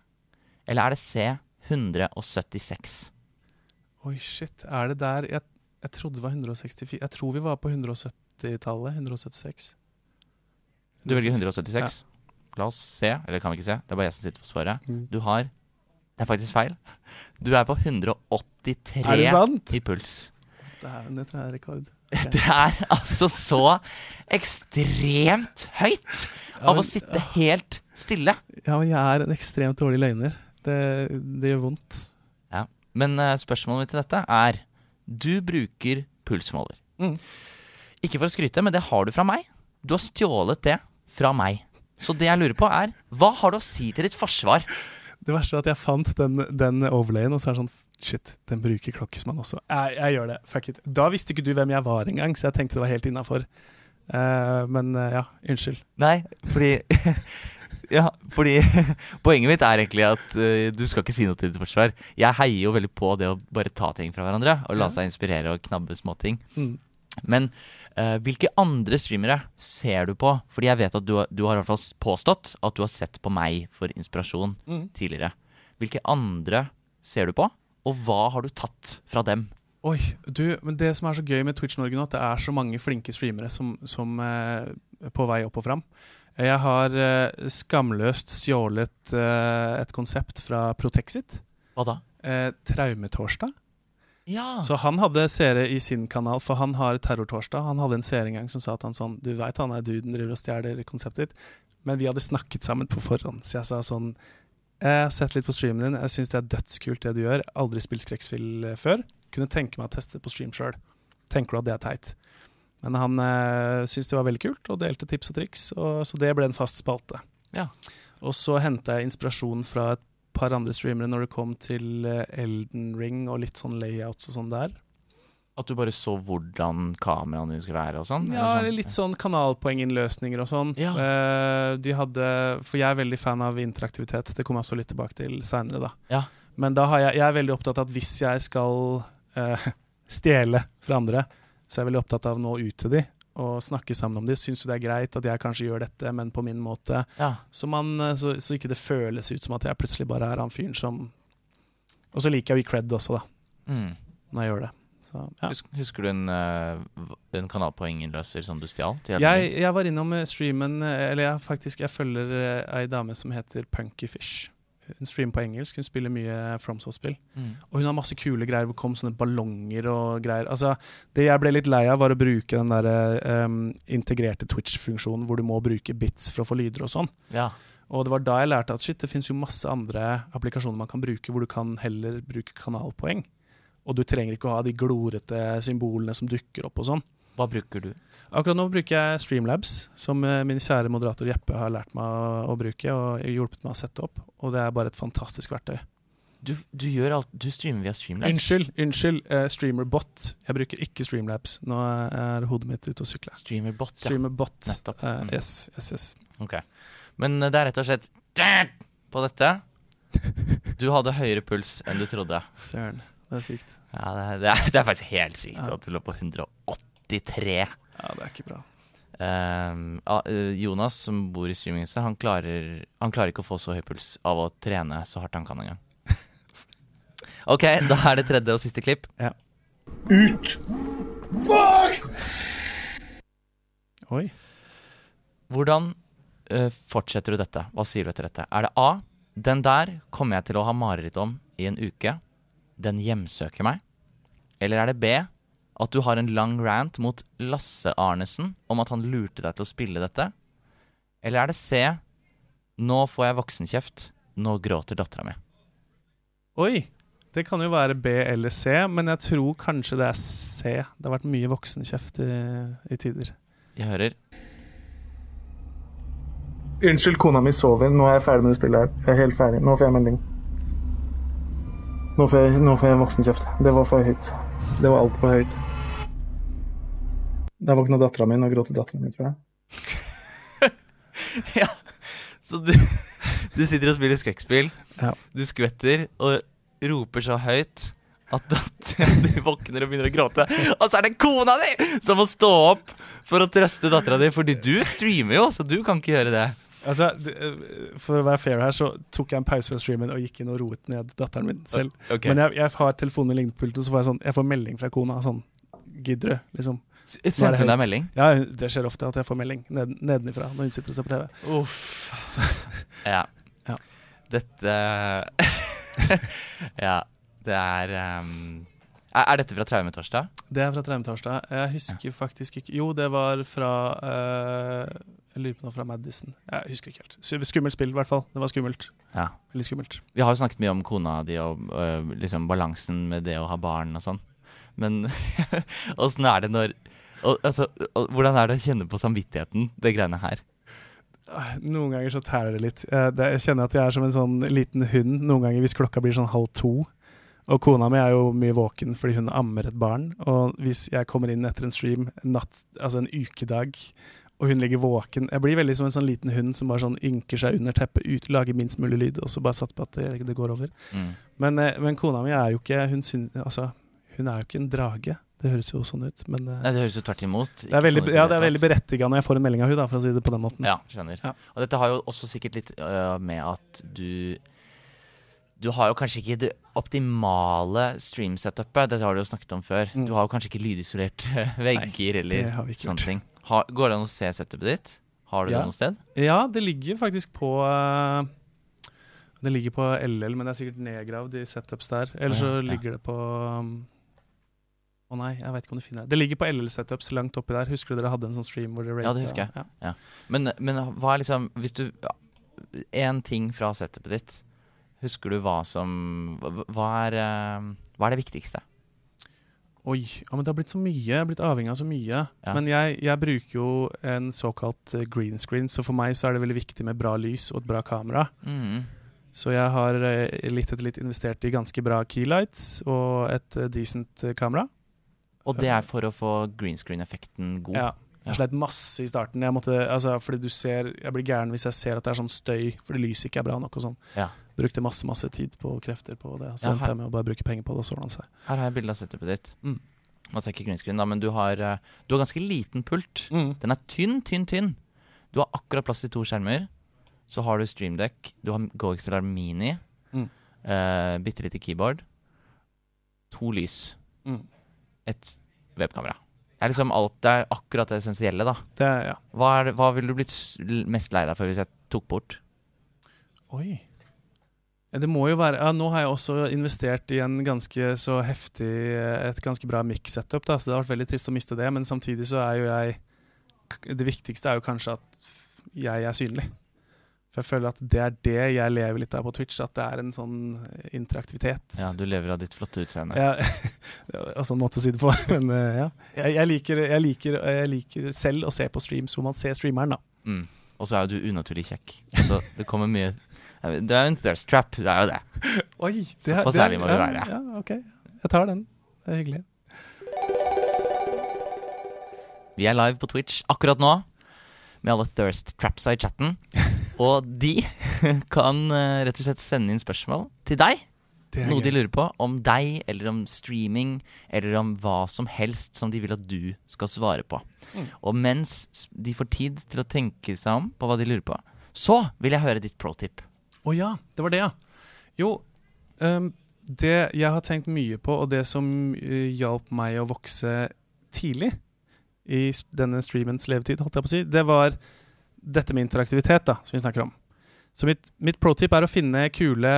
Eller er det C 176? Oi, shit. Er det der Jeg, jeg trodde det var 164 Jeg tror vi var på 170-tallet. 176. Du velger 176? Ja. La oss se. Eller kan vi ikke se? Det er bare jeg som sitter på svaret. Mm. Du har Det er faktisk feil. Du er på 183 er i puls. Det, er, det tror jeg er rekord. Okay. Det er altså så ekstremt høyt av å sitte helt stille. Ja, men jeg er en ekstremt dårlig løgner. Det, det gjør vondt. Men uh, spørsmålet mitt til dette er Du bruker pulsmåler. Mm. Ikke for å skryte, men det har du fra meg. Du har stjålet det fra meg. Så det jeg lurer på, er hva har du å si til ditt forsvar? Det verste er at jeg fant den, den overlayen, og så er det sånn Shit, den bruker Klokkesmann også. Jeg, jeg, gjør det. Fuck it. Da visste ikke du hvem jeg var engang, så jeg tenkte det var helt innafor. Uh, men uh, ja, unnskyld. Nei, fordi Ja, fordi poenget mitt er egentlig at uh, du skal ikke si noe til ditt forsvar. Jeg heier jo veldig på det å bare ta ting fra hverandre og la seg inspirere og knabbe småting. Mm. Men uh, hvilke andre streamere ser du på? Fordi jeg vet at du, du, har i hvert fall påstått at du har sett på meg for inspirasjon mm. tidligere. Hvilke andre ser du på? Og hva har du tatt fra dem? Oi, du, men det som er så gøy med Twitch Norge nå, at det er så mange flinke streamere som, som eh, er på vei opp og fram. Jeg har uh, skamløst stjålet uh, et konsept fra Protexit. Hva da? Uh, Traumetorsdag. Ja. Så han hadde seere i sin kanal, for han har Terrortorsdag. Han hadde en seer en gang som sa at han sånn Du veit han er duden driver og stjeler konseptet ditt. Men vi hadde snakket sammen på forhånd, så jeg sa sånn Jeg har sett litt på streamen din, jeg syns det er dødskult det du gjør. Aldri spilt skrekkspill før. Kunne tenke meg å teste det på stream sjøl. Tenker du at det er teit? Men han eh, syntes det var veldig kult og delte tips og triks, og, så det ble en fast spalte. Ja. Og så henta jeg inspirasjon fra et par andre streamere når det kom til eh, Elden Ring og litt sånn layouts og sånn der. At du bare så hvordan kameraene dine skulle være og sånn? Ja, eller litt sånn kanalpoenginnløsninger og sånn. Ja. Eh, de hadde For jeg er veldig fan av interaktivitet. Det kommer jeg også litt tilbake til seinere, da. Ja. Men da har jeg, jeg er veldig opptatt av at hvis jeg skal uh, stjele fra andre, så jeg er veldig opptatt av å nå ut til de og snakke sammen om de. Syns du det er greit at jeg kanskje gjør dette, men på min måte? Ja. Så, man, eh, så, så ikke det føles ut som at jeg plutselig bare er han fyren som Og så liker jeg å gi cred også, da, Mm. når jeg gjør det. Så, ja. Hus- Husker du en, en kanal på kanalpoenginnløser som du stjal? Jeg, jeg var innom eh, streamen eh, Eller jeg faktisk Jeg følger eh, ei dame som heter Punky Fish. Hun streamer på engelsk. Hun spiller mye FromSoft-spill. Mm. Og hun har masse kule greier. Hvor kom sånne ballonger og greier. Altså, Det jeg ble litt lei av, var å bruke den der um, integrerte Twitch-funksjonen hvor du må bruke bits for å få lyder og sånn. Ja. Og det var da jeg lærte at shit, det fins jo masse andre applikasjoner man kan bruke hvor du kan heller bruke kanalpoeng. Og du trenger ikke å ha de glorete symbolene som dukker opp og sånn. Hva bruker du? Akkurat nå bruker jeg Streamlabs, som eh, min kjære moderator Jeppe har lært meg å, bruke og hjulpet meg å sette opp. Og det er bare et fantastisk verktøy. Du, du alt Du streamer via Streamlabs? Unnskyld, unnskyld. eh, Streamerbot. Jeg bruker ikke Streamlabs. Nå er hodet mitt ute å sykle. Streamerbot, ja. Streamerbot. Nettopp. Eh, Mm. yes, yes, yes. Ok. Men det er rett og slett på dette. Du hadde høyere puls enn du trodde. Søren. Det er sykt. Ja, det er, det er, det er faktisk helt sykt Ja. at du lå på 183. Ja, det er ikke bra. Eh, Jonas, som bor i streaminghuset, han han klarer ikke å få så høy puls av å trene så hardt han kan engang. Ok, da er det tredje og siste klipp. Ut! Fuck! Oi. Hvordan uh, fortsetter du dette? Hva sier du etter dette? Er det A. Den der kommer jeg til å ha mareritt om i en uke. Den hjemsøker meg. Eller er det B. At du har en lang rant mot Lasse Arnesen om at han lurte deg til å spille dette. Eller er det C. Nå får jeg voksenkjeft. Nå gråter dattera mi. Oi. Det kan jo være B eller C, men jeg tror kanskje det er C. Det har vært mye voksenkjeft i, i tider. Jeg hører. Unnskyld, kona mi sover. Nå er jeg ferdig med det spillet her. Jeg er helt ferdig. Nå får jeg melding. Nå får jeg, nå får jeg voksenkjeft. Det var for høyt. Det var altfor høyt. Der våkna dattera mi. og gråter dattera mi, tror jeg. ja. Så du, du sitter og spiller skrekkspill. Ja. Du skvetter og roper så høyt at dattera di våkner og begynner å gråte. Og så er det kona di som må stå opp for å trøste dattera di, fordi du streamer jo, så du kan ikke gjøre det. Altså, eh, For å være fair her, så tok jeg en pause fra streamen og gikk inn og roet ned datteren min selv. Okay. Men jeg, jeg har telefonen i på pulten, så får jeg sånn Jeg får melding fra kona sånn Gidder du? Liksom. Sendte hun deg melding? Ja, det skjer ofte at jeg får melding ned, nedenifra når hun sitter og ser på TV. Uff. Ja. Ja. Dette Ja. Det er um, er, dette fra Traumetorsdag? Det er fra Traumetorsdag. Jeg husker faktisk ikke Jo, det var fra uh, Jeg lurer på noe fra Madison. Jeg husker ikke helt. Skummelt spill, i hvert fall. Det var skummelt. Ja. Veldig skummelt. Vi har jo snakket mye om kona di og uh, liksom balansen med det å ha barn og sånn. Men åssen er det når og, altså, og, Hvordan er det å kjenne på samvittigheten, det greiene her? Ah, Noen ganger så tærer det litt. Jeg, kjenner at jeg er som en sånn liten hund noen ganger hvis klokka blir sånn halv to. Og kona mi er jo mye våken fordi hun ammer et barn. Og hvis jeg kommer inn etter en stream natt, altså en ukedag, og hun ligger våken Jeg blir veldig som en sånn liten hund som bare sånn ynker seg under teppet, ut, lager minst mulig lyd, og så bare satser på at det, det går over. Mm. Men, eh, men kona mi er jo ikke hun, syn, altså, hun er jo ikke en drage. Det høres jo sånn ut, men eh, Nei, det høres jo tvert imot. det er veldig, sånn ja, det er veldig berettiga når jeg får en melding av hun da, for å si det på den måten. Ja, skjønner. Ja. Og dette har jo også sikkert litt øh, med at du Du har jo kanskje ikke det optimale stream-setupet. Dette har du jo snakket om før. Mm. Du har jo kanskje ikke lydisolert vegger eller vi ikke sånne ting. Ha, går det an å se setupet ditt? Har du Ja. det noe sted? Ja, det ligger faktisk på eh, Det ligger på LL, men det er sikkert nedgravd i setups der. Eller så ligger det på um, Å nei, jeg vet ikke om du finner det. Det ligger på LL-setups langt oppi der. Husker du dere hadde en sånn stream hvor dere Ja, det husker jeg. Ja. Men, men hva er liksom Hvis du Én ting fra setupet ditt. Husker du hva som Hva er, eh, hva er det viktigste? Oi, ja, men det har blitt så mye. Jeg har blitt avhengig av så mye. Ja. Men jeg, jeg bruker jo en såkalt eh, green screen, så for meg så er det veldig viktig med bra lys og et bra kamera. Mm. Så jeg har eh, litt etter litt investert i ganske bra keylights og et decent kamera. Og det er for å få green screen-effekten god? Ja. Jeg slet masse i starten. Jeg måtte, altså, fordi du ser, jeg blir gæren hvis jeg ser at det er sånn støy fordi lyset ikke er bra nok. og sånn. Ja. Brukte masse masse tid på krefter på det. Så Ja, endte jeg med å bare bruke penger på det, og så ordna seg. Her har jeg bilde av setupet ditt. Mm. Altså ikke green screen, da, men du har, eh, du har ganske liten pult. Den er tynn, tynn, tynn. Du har akkurat plass til to skjermer. Så har du streamdeck. Du har GoXLR Mini. Mm. Uh, Bitte lite keyboard. To lys. Mm. Et webkamera. Det er liksom alt, det er akkurat det essensielle, da. Det, ja. Hva, er hva ville du blitt mest lei deg for hvis jeg tok bort? Oi. Det må jo være ja, Nå har jeg også investert i en ganske så heftig et ganske bra mic-setup, da, så det har vært veldig trist å miste det. Men samtidig så er jo jeg Det viktigste er jo kanskje at jeg er synlig. For jeg føler at det er det jeg lever litt av på Twitch, at det er en sånn interaktivitet. Ja, du lever av ditt flotte utseende. Ja, det altså en måte å si det på, men eh, ja. Jeg, jeg, liker, jeg, liker, jeg liker selv å se på streams hvor man ser streameren, da. Mm. Og så er jo du unaturlig kjekk. Så det kommer mye Det er jo en thirst trap. Det er jo det. Oi, Såpass ærlig må vi være. Ja, ok. Jeg tar den. Det er hyggelig. Vi er live på Twitch akkurat nå med alle thirst trapsa i chatten. Og de kan eh, rett og slett sende inn spørsmål til deg. Noe de lurer på om deg, eller om streaming, eller om hva som helst som de vil at du skal svare på. Mm. Og mens de får tid til å tenke seg om på hva de lurer på, så vil jeg høre ditt pro tip. Å ja, det var det, ja. Jo, um, det jeg har tenkt mye på, og det som uh, hjalp meg å vokse tidlig i denne streamens levetid, holdt jeg på å si, det var dette med interaktivitet, da, som vi snakker om. Så mitt, mitt pro-tip er å finne kule,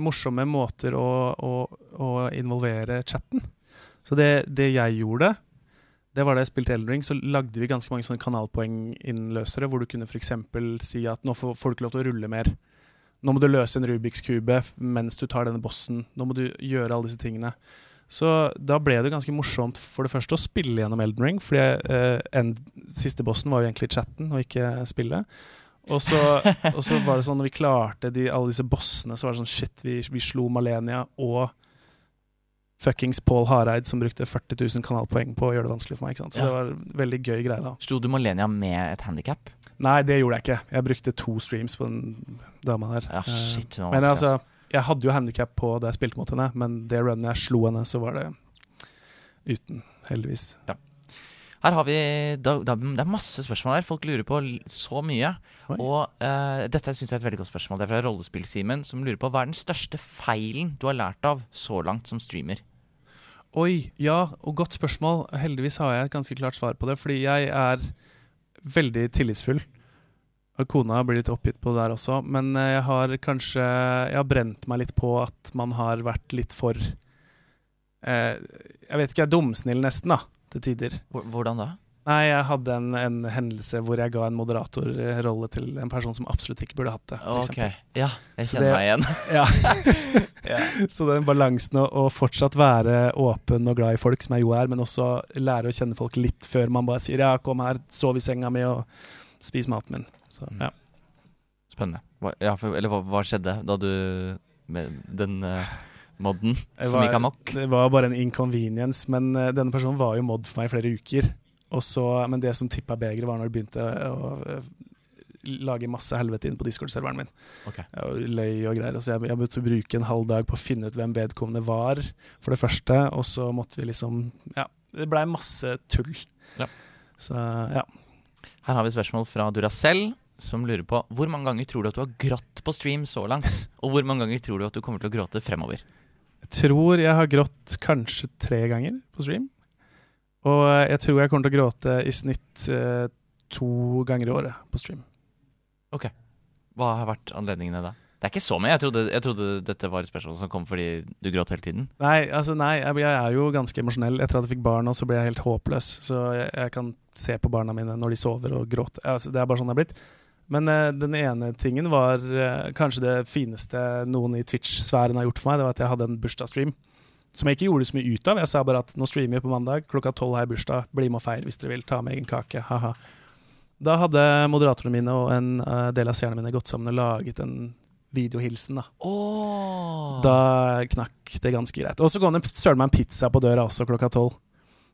morsomme måter å, å, å involvere chatten. Så det, det jeg gjorde, det var da jeg spilte Eldring, så lagde vi ganske mange sånne kanalpoenginnløsere, hvor du kunne f.eks. si at nå får folk lov til å rulle mer. Nå må du løse en Rubiks kube mens du tar denne bossen. Nå må du gjøre alle disse tingene. Så da ble det ganske morsomt for det første å spille gjennom Elden Ring, fordi eh, en, siste bossen var jo egentlig chatten og ikke spillet. Og så, og så var det sånn når vi klarte de, alle disse bossene, så var det sånn shit, vi, vi slo Malenia og fuckings Paul Hareid som brukte 40 000 kanalpoeng på å gjøre det vanskelig for meg. ikke sant? Så Ja. det var en veldig gøy greie da. Slo du Malenia med et handikap? Nei, det gjorde jeg ikke. Jeg brukte to streams på den dama der. Ja, Eh, shit. hun var men altså, ass. Jeg hadde jo handikap på da jeg spilte mot henne, men det runnet jeg slo henne, så var det uten, heldigvis. Her har vi da, da, Det er masse spørsmål her. Folk lurer på så mye. Oi. Og uh, dette syns jeg er et veldig godt spørsmål. Det er fra Rollespill-Simen, som lurer på hva er den største feilen du har lært av så langt som streamer? Oi, ja, og godt spørsmål. Heldigvis har jeg et ganske klart svar på det, fordi jeg er veldig tillitsfull. Og kona blir litt oppgitt på det der også, men eh, jeg har kanskje Jeg har brent meg litt på at man har vært litt for eh, Jeg vet ikke, jeg er dumsnill nesten, da, til tider. Hvordan da? Nei, jeg hadde en, en hendelse hvor jeg ga en moderatorrolle til en person som absolutt ikke burde hatt det. Ok. Ja, jeg kjenner det- meg igjen. Ja. Så den balansen å, å fortsatt være åpen og glad i folk, som jeg jo er, men også lære å kjenne folk litt før man bare sier 'ja, kom her, sov i senga mi og spis maten min'. Så, Mm. ja. Spennende. Hva, ja, for, eller hva, hva skjedde da du Med den uh, modden Jeg som var- gikk amok? Det var bare en inconvenience, men uh, denne personen var jo mod for meg i flere uker. Så, men det som tippa begeret, var når det begynte å uh, lage masse helvete inn på Discord-serveren min. Ok. Og løy og greier. Så jeg, jeg måtte bruke en halv dag på å finne ut hvem vedkommende var, for det første. Og så måtte vi liksom Ja, det blei masse tull. Ja. Så ja. Her har vi spørsmål fra Duracell, som lurer på hvor mange ganger tror du at du har grått på stream så langt? Og hvor mange ganger tror du at du kommer til å gråte fremover? Jeg tror jeg har grått kanskje tre ganger på stream. Og jeg tror jeg kommer til å gråte i snitt eh, to ganger i året på stream. Ok. Hva har vært anledningene da? Det er ikke så mye. Jeg trodde, jeg trodde dette var et spørsmål som kom fordi du gråt hele tiden. Nei, altså nei, jeg, jeg er jo ganske emosjonell. Etter at jeg fikk barn, så ble jeg helt håpløs. Så jeg, jeg kan se på barna mine når de sover og gråter. Altså, det er bare sånn det er blitt. Men uh, den ene tingen var uh, kanskje det fineste noen i Twitch-sfæren har gjort for meg. Det var at jeg hadde en bursdagsstream. Som jeg ikke gjorde så mye ut av. Jeg sa bare at nå streamer vi på mandag. Klokka tolv har jeg bursdag. Bli med og feir hvis dere vil. Ta med egen kake. Ha-ha. Da hadde moderatorene mine og en uh, del av seerne mine gått sammen og laget en videohilsen. da oh. da knakk det ganske greit. Og så kom det søren meg en pizza på døra også klokka tolv.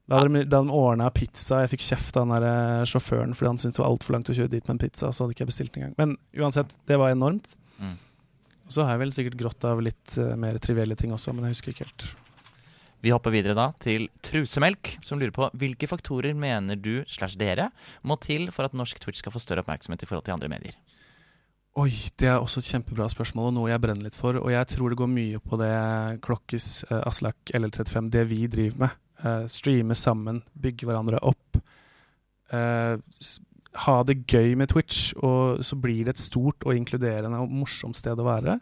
Da hadde de, da hadde de ordna pizza. Jeg fikk kjeft av den der eh, sjåføren fordi han syntes det var altfor langt å kjøre dit med en pizza. Så hadde ikke jeg bestilt engang. Men uansett, det var enormt. Mm. Og så har jeg vel sikkert grått av litt uh, mer trivielle ting også, men jeg husker ikke helt. Vi hopper videre da til Trusemelk, som lurer på hvilke faktorer mener du slash dere må til for at norsk Twitch skal få større oppmerksomhet i forhold til andre medier? Oi, det er også et kjempebra spørsmål, og noe jeg brenner litt for. Og jeg tror det går mye på det Klokkis, uh, Aslak, LL35, det vi driver med. Eh, streame sammen, bygge hverandre opp. Uh, ha det gøy med Twitch, og så blir det et stort og inkluderende og morsomt sted å være.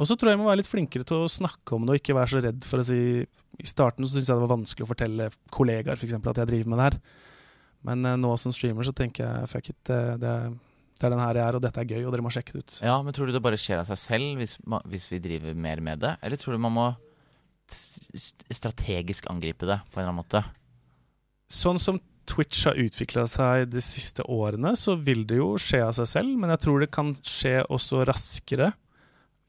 Og så tror jeg jeg må være litt flinkere til å snakke om det, og ikke være så redd for å si I starten så syntes jeg det var vanskelig å fortelle kollegaer for eksempel, at jeg driver med det her. Men uh, nå som streamer så tenker jeg fuck it, det, det, det er den her jeg er, og dette er gøy, og dere må sjekke det ut. Ja, men Tror du det bare skjer av seg selv hvis, hvis vi driver mer med det? Eller tror du man må strategisk angripe det på en eller annen måte? Sånn som Twitch har utvikla seg de siste årene, så vil det jo skje av seg selv, men jeg tror det kan skje også raskere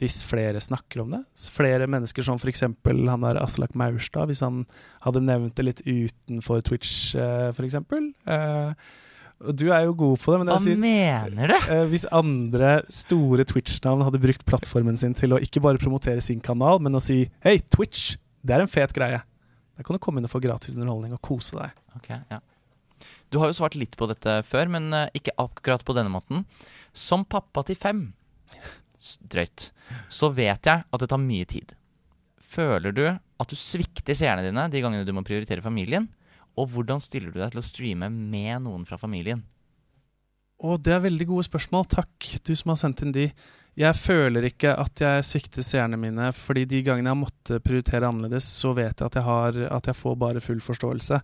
hvis flere snakker om det. Flere mennesker som f.eks. han der Aslak Maurstad, hvis han hadde nevnt det litt utenfor Twitch, eh, f.eks. Du er jo god på det, men Hva jeg sier mener du? eh, hvis andre store Twitch-navn hadde brukt plattformen sin til å ikke bare promotere sin kanal, men å si Hei, Twitch, det er en fet greie. Da kan du komme inn og få gratis underholdning og kose deg. Ok, ja. Du har jo svart litt på dette før, men eh, ikke akkurat på denne måten. Som pappa til fem, drøyt, så vet jeg at det tar mye tid. Føler du at du svikter seerne dine de gangene du må prioritere familien? Og hvordan stiller du deg til å streame med noen fra familien? Og det er veldig gode spørsmål. Takk, du som har sendt inn de. Jeg føler ikke at jeg svikter seerne mine, fordi de gangene jeg har måttet prioritere annerledes, så vet jeg at jeg, har, at jeg får bare full forståelse.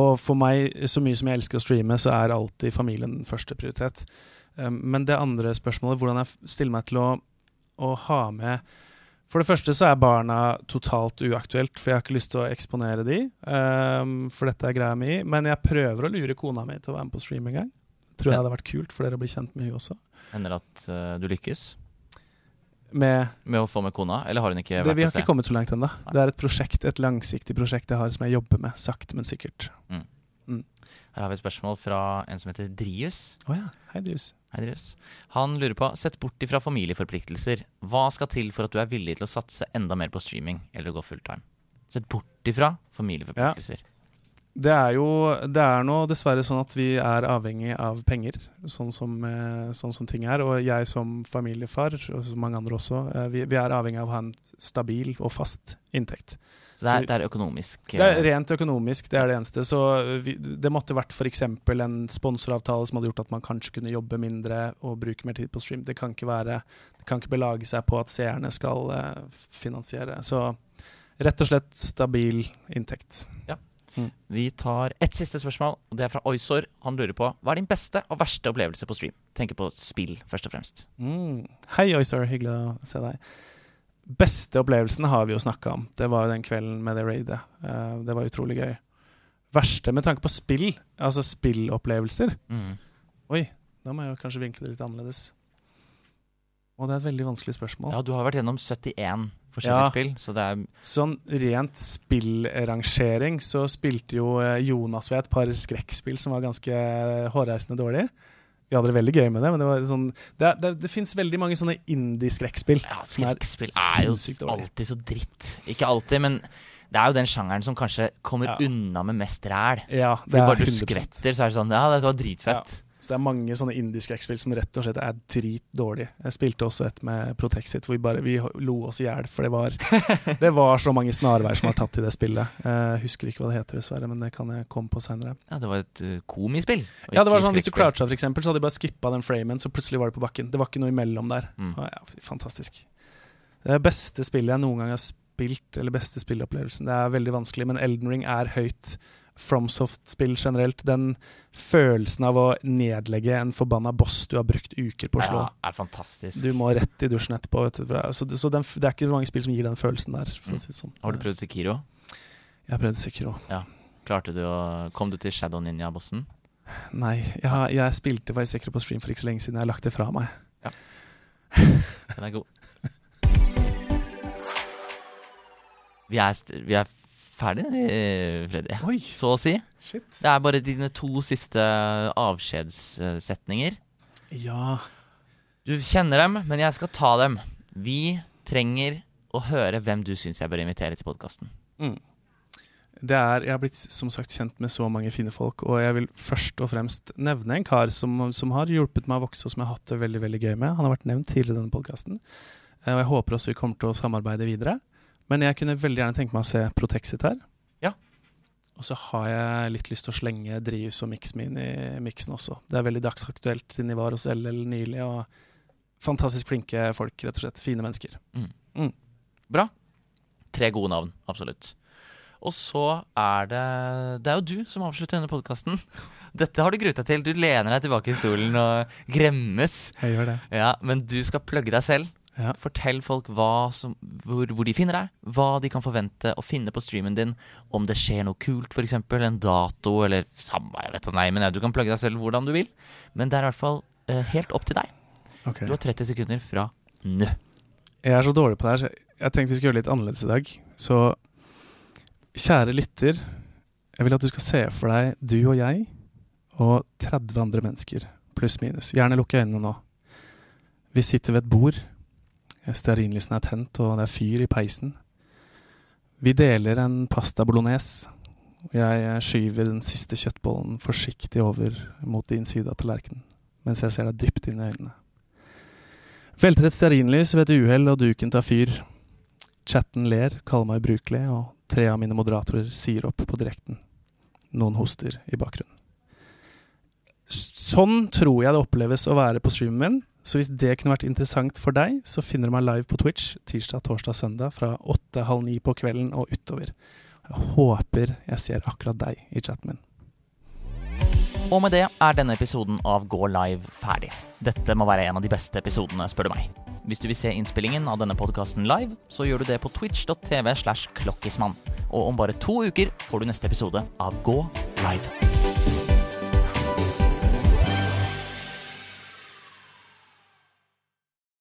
Og for meg, så mye som jeg elsker å streame, så er alltid familien første prioritet. Um, Men det andre spørsmålet, hvordan jeg stiller meg til å, å ha med For det første så er barna totalt uaktuelt, for jeg har ikke lyst til å eksponere de. um, For dette er greia mi. Men jeg prøver å lure kona mi til å være med på stream en gang. Tror jeg hadde vært kult for dere å bli kjent med hun også. Hender det at uh, du lykkes Med med å få med kona, eller har hun ikke vært det, vi har ikke kommet så langt ennå. Det er et prosjekt, et langsiktig prosjekt jeg har som jeg jobber med, sakte, men sikkert. Her har vi et spørsmål fra en som heter Drius. Oh ja. Hei, Drius. Hei, Drius. Han lurer på Sett bort ifra familieforpliktelser. Hva skal til for at du er villig til å satse enda mer på streaming eller gå fulltime? Sett bort ifra familieforpliktelser. Det er jo Det er nå dessverre sånn at vi er avhengig av penger, sånn som, eh, sånn som ting er. Og jeg som familiefar, og så mange andre også, eh, vi, vi er avhengig av å ha en stabil og fast inntekt. Det er, det er økonomisk Det er eh, rent økonomisk, det er det eneste. Så vi, det måtte vært f.eks. en sponsoravtale som hadde gjort at man kanskje kunne jobbe mindre og bruke mer tid på stream. Det kan ikke være Det kan ikke belage seg på at seerne skal eh, finansiere. Så rett og slett stabil inntekt. Vi tar ett siste spørsmål, og det er fra Oysor. Han lurer på hva er din beste og verste opplevelse på stream? Tenker på spill, først og fremst. Mm. Hei, Oysor. Hyggelig å se deg. Beste opplevelsen har vi jo snakka om. Det var jo den kvelden med det raidet. Uh, det var utrolig gøy. Verste med tanke på spill, altså spillopplevelser Mm. Oi, da må jeg jo kanskje vinkle det litt annerledes. Og det er et veldig vanskelig spørsmål. Ja, du har vært gjennom 71 forskjellige Ja. spill, så det er Sånn rent spillrangering så spilte jo eh, Jonas ved et par skrekkspill som var ganske hårreisende dårlige. Vi hadde det veldig gøy med det, men det sånn Det, det, det fins veldig mange sånne indie-skrekkspill. Ja, skrekkspill er er jo alltid så dritt. Ikke alltid, men det er jo den sjangeren som kanskje kommer Ja. unna med mest ræl. Ja, det er bare du 100%. skvetter, så er det sånn Ja, dette var dritfett. Så det er mange sånne indiske X-spill som rett og slett er dritdårlige. Jeg spilte også et med Protexit hvor vi bare vi lo oss i hjel, for det var, det var så mange snarveier som var tatt i det spillet. Jeg husker ikke hva det heter, dessverre, men det kan jeg komme på senere. Ja, det var et uh, komispill. Ja, det var sånn, Hvis du croucha, eksempel, så hadde de bare skippa den framen, så plutselig var det på bakken. Det var ikke noe imellom der. Mm. Ja, fantastisk. Det beste spillet jeg noen gang har spilt, eller beste spillopplevelsen. Det er veldig vanskelig, men Elden Ring er høyt. FromSoft-spill generelt. Den følelsen av å nedlegge en forbanna boss du har brukt uker på å slå. Ja, er fantastisk. Du må rett i dusjen etterpå. Vet du. Så, det, så den, det er ikke mange spill som gir den følelsen der. Mm. si sånn. Har du prøvd Sekiro? Jeg har prøvd Sekiro. Klarte du å Kom du til Shadow Ninja-bossen? Nei, jeg, har, jeg spilte var jeg sikker på stream for ikke så lenge siden. Jeg har lagt det fra meg. Den er god. Vi er, st- vi er ferdige, eh, Freddy. Oi, Så å si. shit. Det er bare dine to siste avskjedssetninger. Ja. Du kjenner dem, men jeg skal ta dem. Vi trenger å høre hvem du syns jeg bør invitere til podkasten. Mm. Det er, jeg har blitt som sagt kjent med så mange fine folk, og jeg vil først og fremst nevne en kar som, som har hjulpet meg å vokse, og som jeg har hatt det veldig veldig gøy med. Han har vært nevnt tidligere i denne podkasten. Og jeg håper også vi kommer til å samarbeide videre. Men jeg kunne veldig gjerne tenke meg å se Protexit her. Ja. Og så har jeg litt lyst til å slenge Drius og Mix inn i miksen også. Det er veldig dagsaktuelt siden de var hos LL nylig, og fantastisk flinke folk, rett og slett. Fine mennesker. Bra. Tre gode navn, absolutt. Og så er det Det er jo du som avslutter denne podkasten. Dette har du gruet deg til. Du lener deg tilbake i stolen og gremmes. Jeg gjør det. Ja, Men du skal plugge deg selv. Ja. Fortell folk hva som, hvor, hvor de finner deg, hva de kan forvente å finne på streamen din. Om det skjer noe kult, f.eks. en dato eller samme, jeg vet nei, men Du kan plugge deg selv hvordan du vil, men det er i hvert fall eh, helt opp til deg. Okay. Du har 30 sekunder fra nå. Jeg er så dårlig på det her, så jeg tenkte vi skulle gjøre det litt annerledes i dag. Så kjære lytter, jeg vil at du skal se for deg du og jeg og 30 andre mennesker, pluss minus. Gjerne lukk øynene nå. Vi sitter ved et bord. Stearinlysen er tent, og det er fyr i peisen. Vi deler en pasta bolognese. Jeg skyver den siste kjøttbollen forsiktig over mot din side av tallerkenen, mens jeg ser deg dypt inn i øynene. Velter et stearinlys ved et uhell, og duken tar fyr. Chatten ler, kaller meg ubrukelig, og tre av mine moderatorer sier opp på direkten. Noen hoster i bakgrunnen. Sånn tror jeg det oppleves å være på streamen min. Så hvis det kunne vært interessant for deg, så finner du meg live på Twitch tirsdag, torsdag, søndag fra åtte-halv ni på kvelden og utover. Jeg håper jeg ser akkurat deg i chatten min. Og med det er denne episoden av Gå live ferdig. Dette må være en av de beste episodene, spør du meg. Hvis du vil se innspillingen av denne podkasten live, så gjør du det på twitch.tv slash klokkismann. Og om bare to uker får du neste episode av Gå live.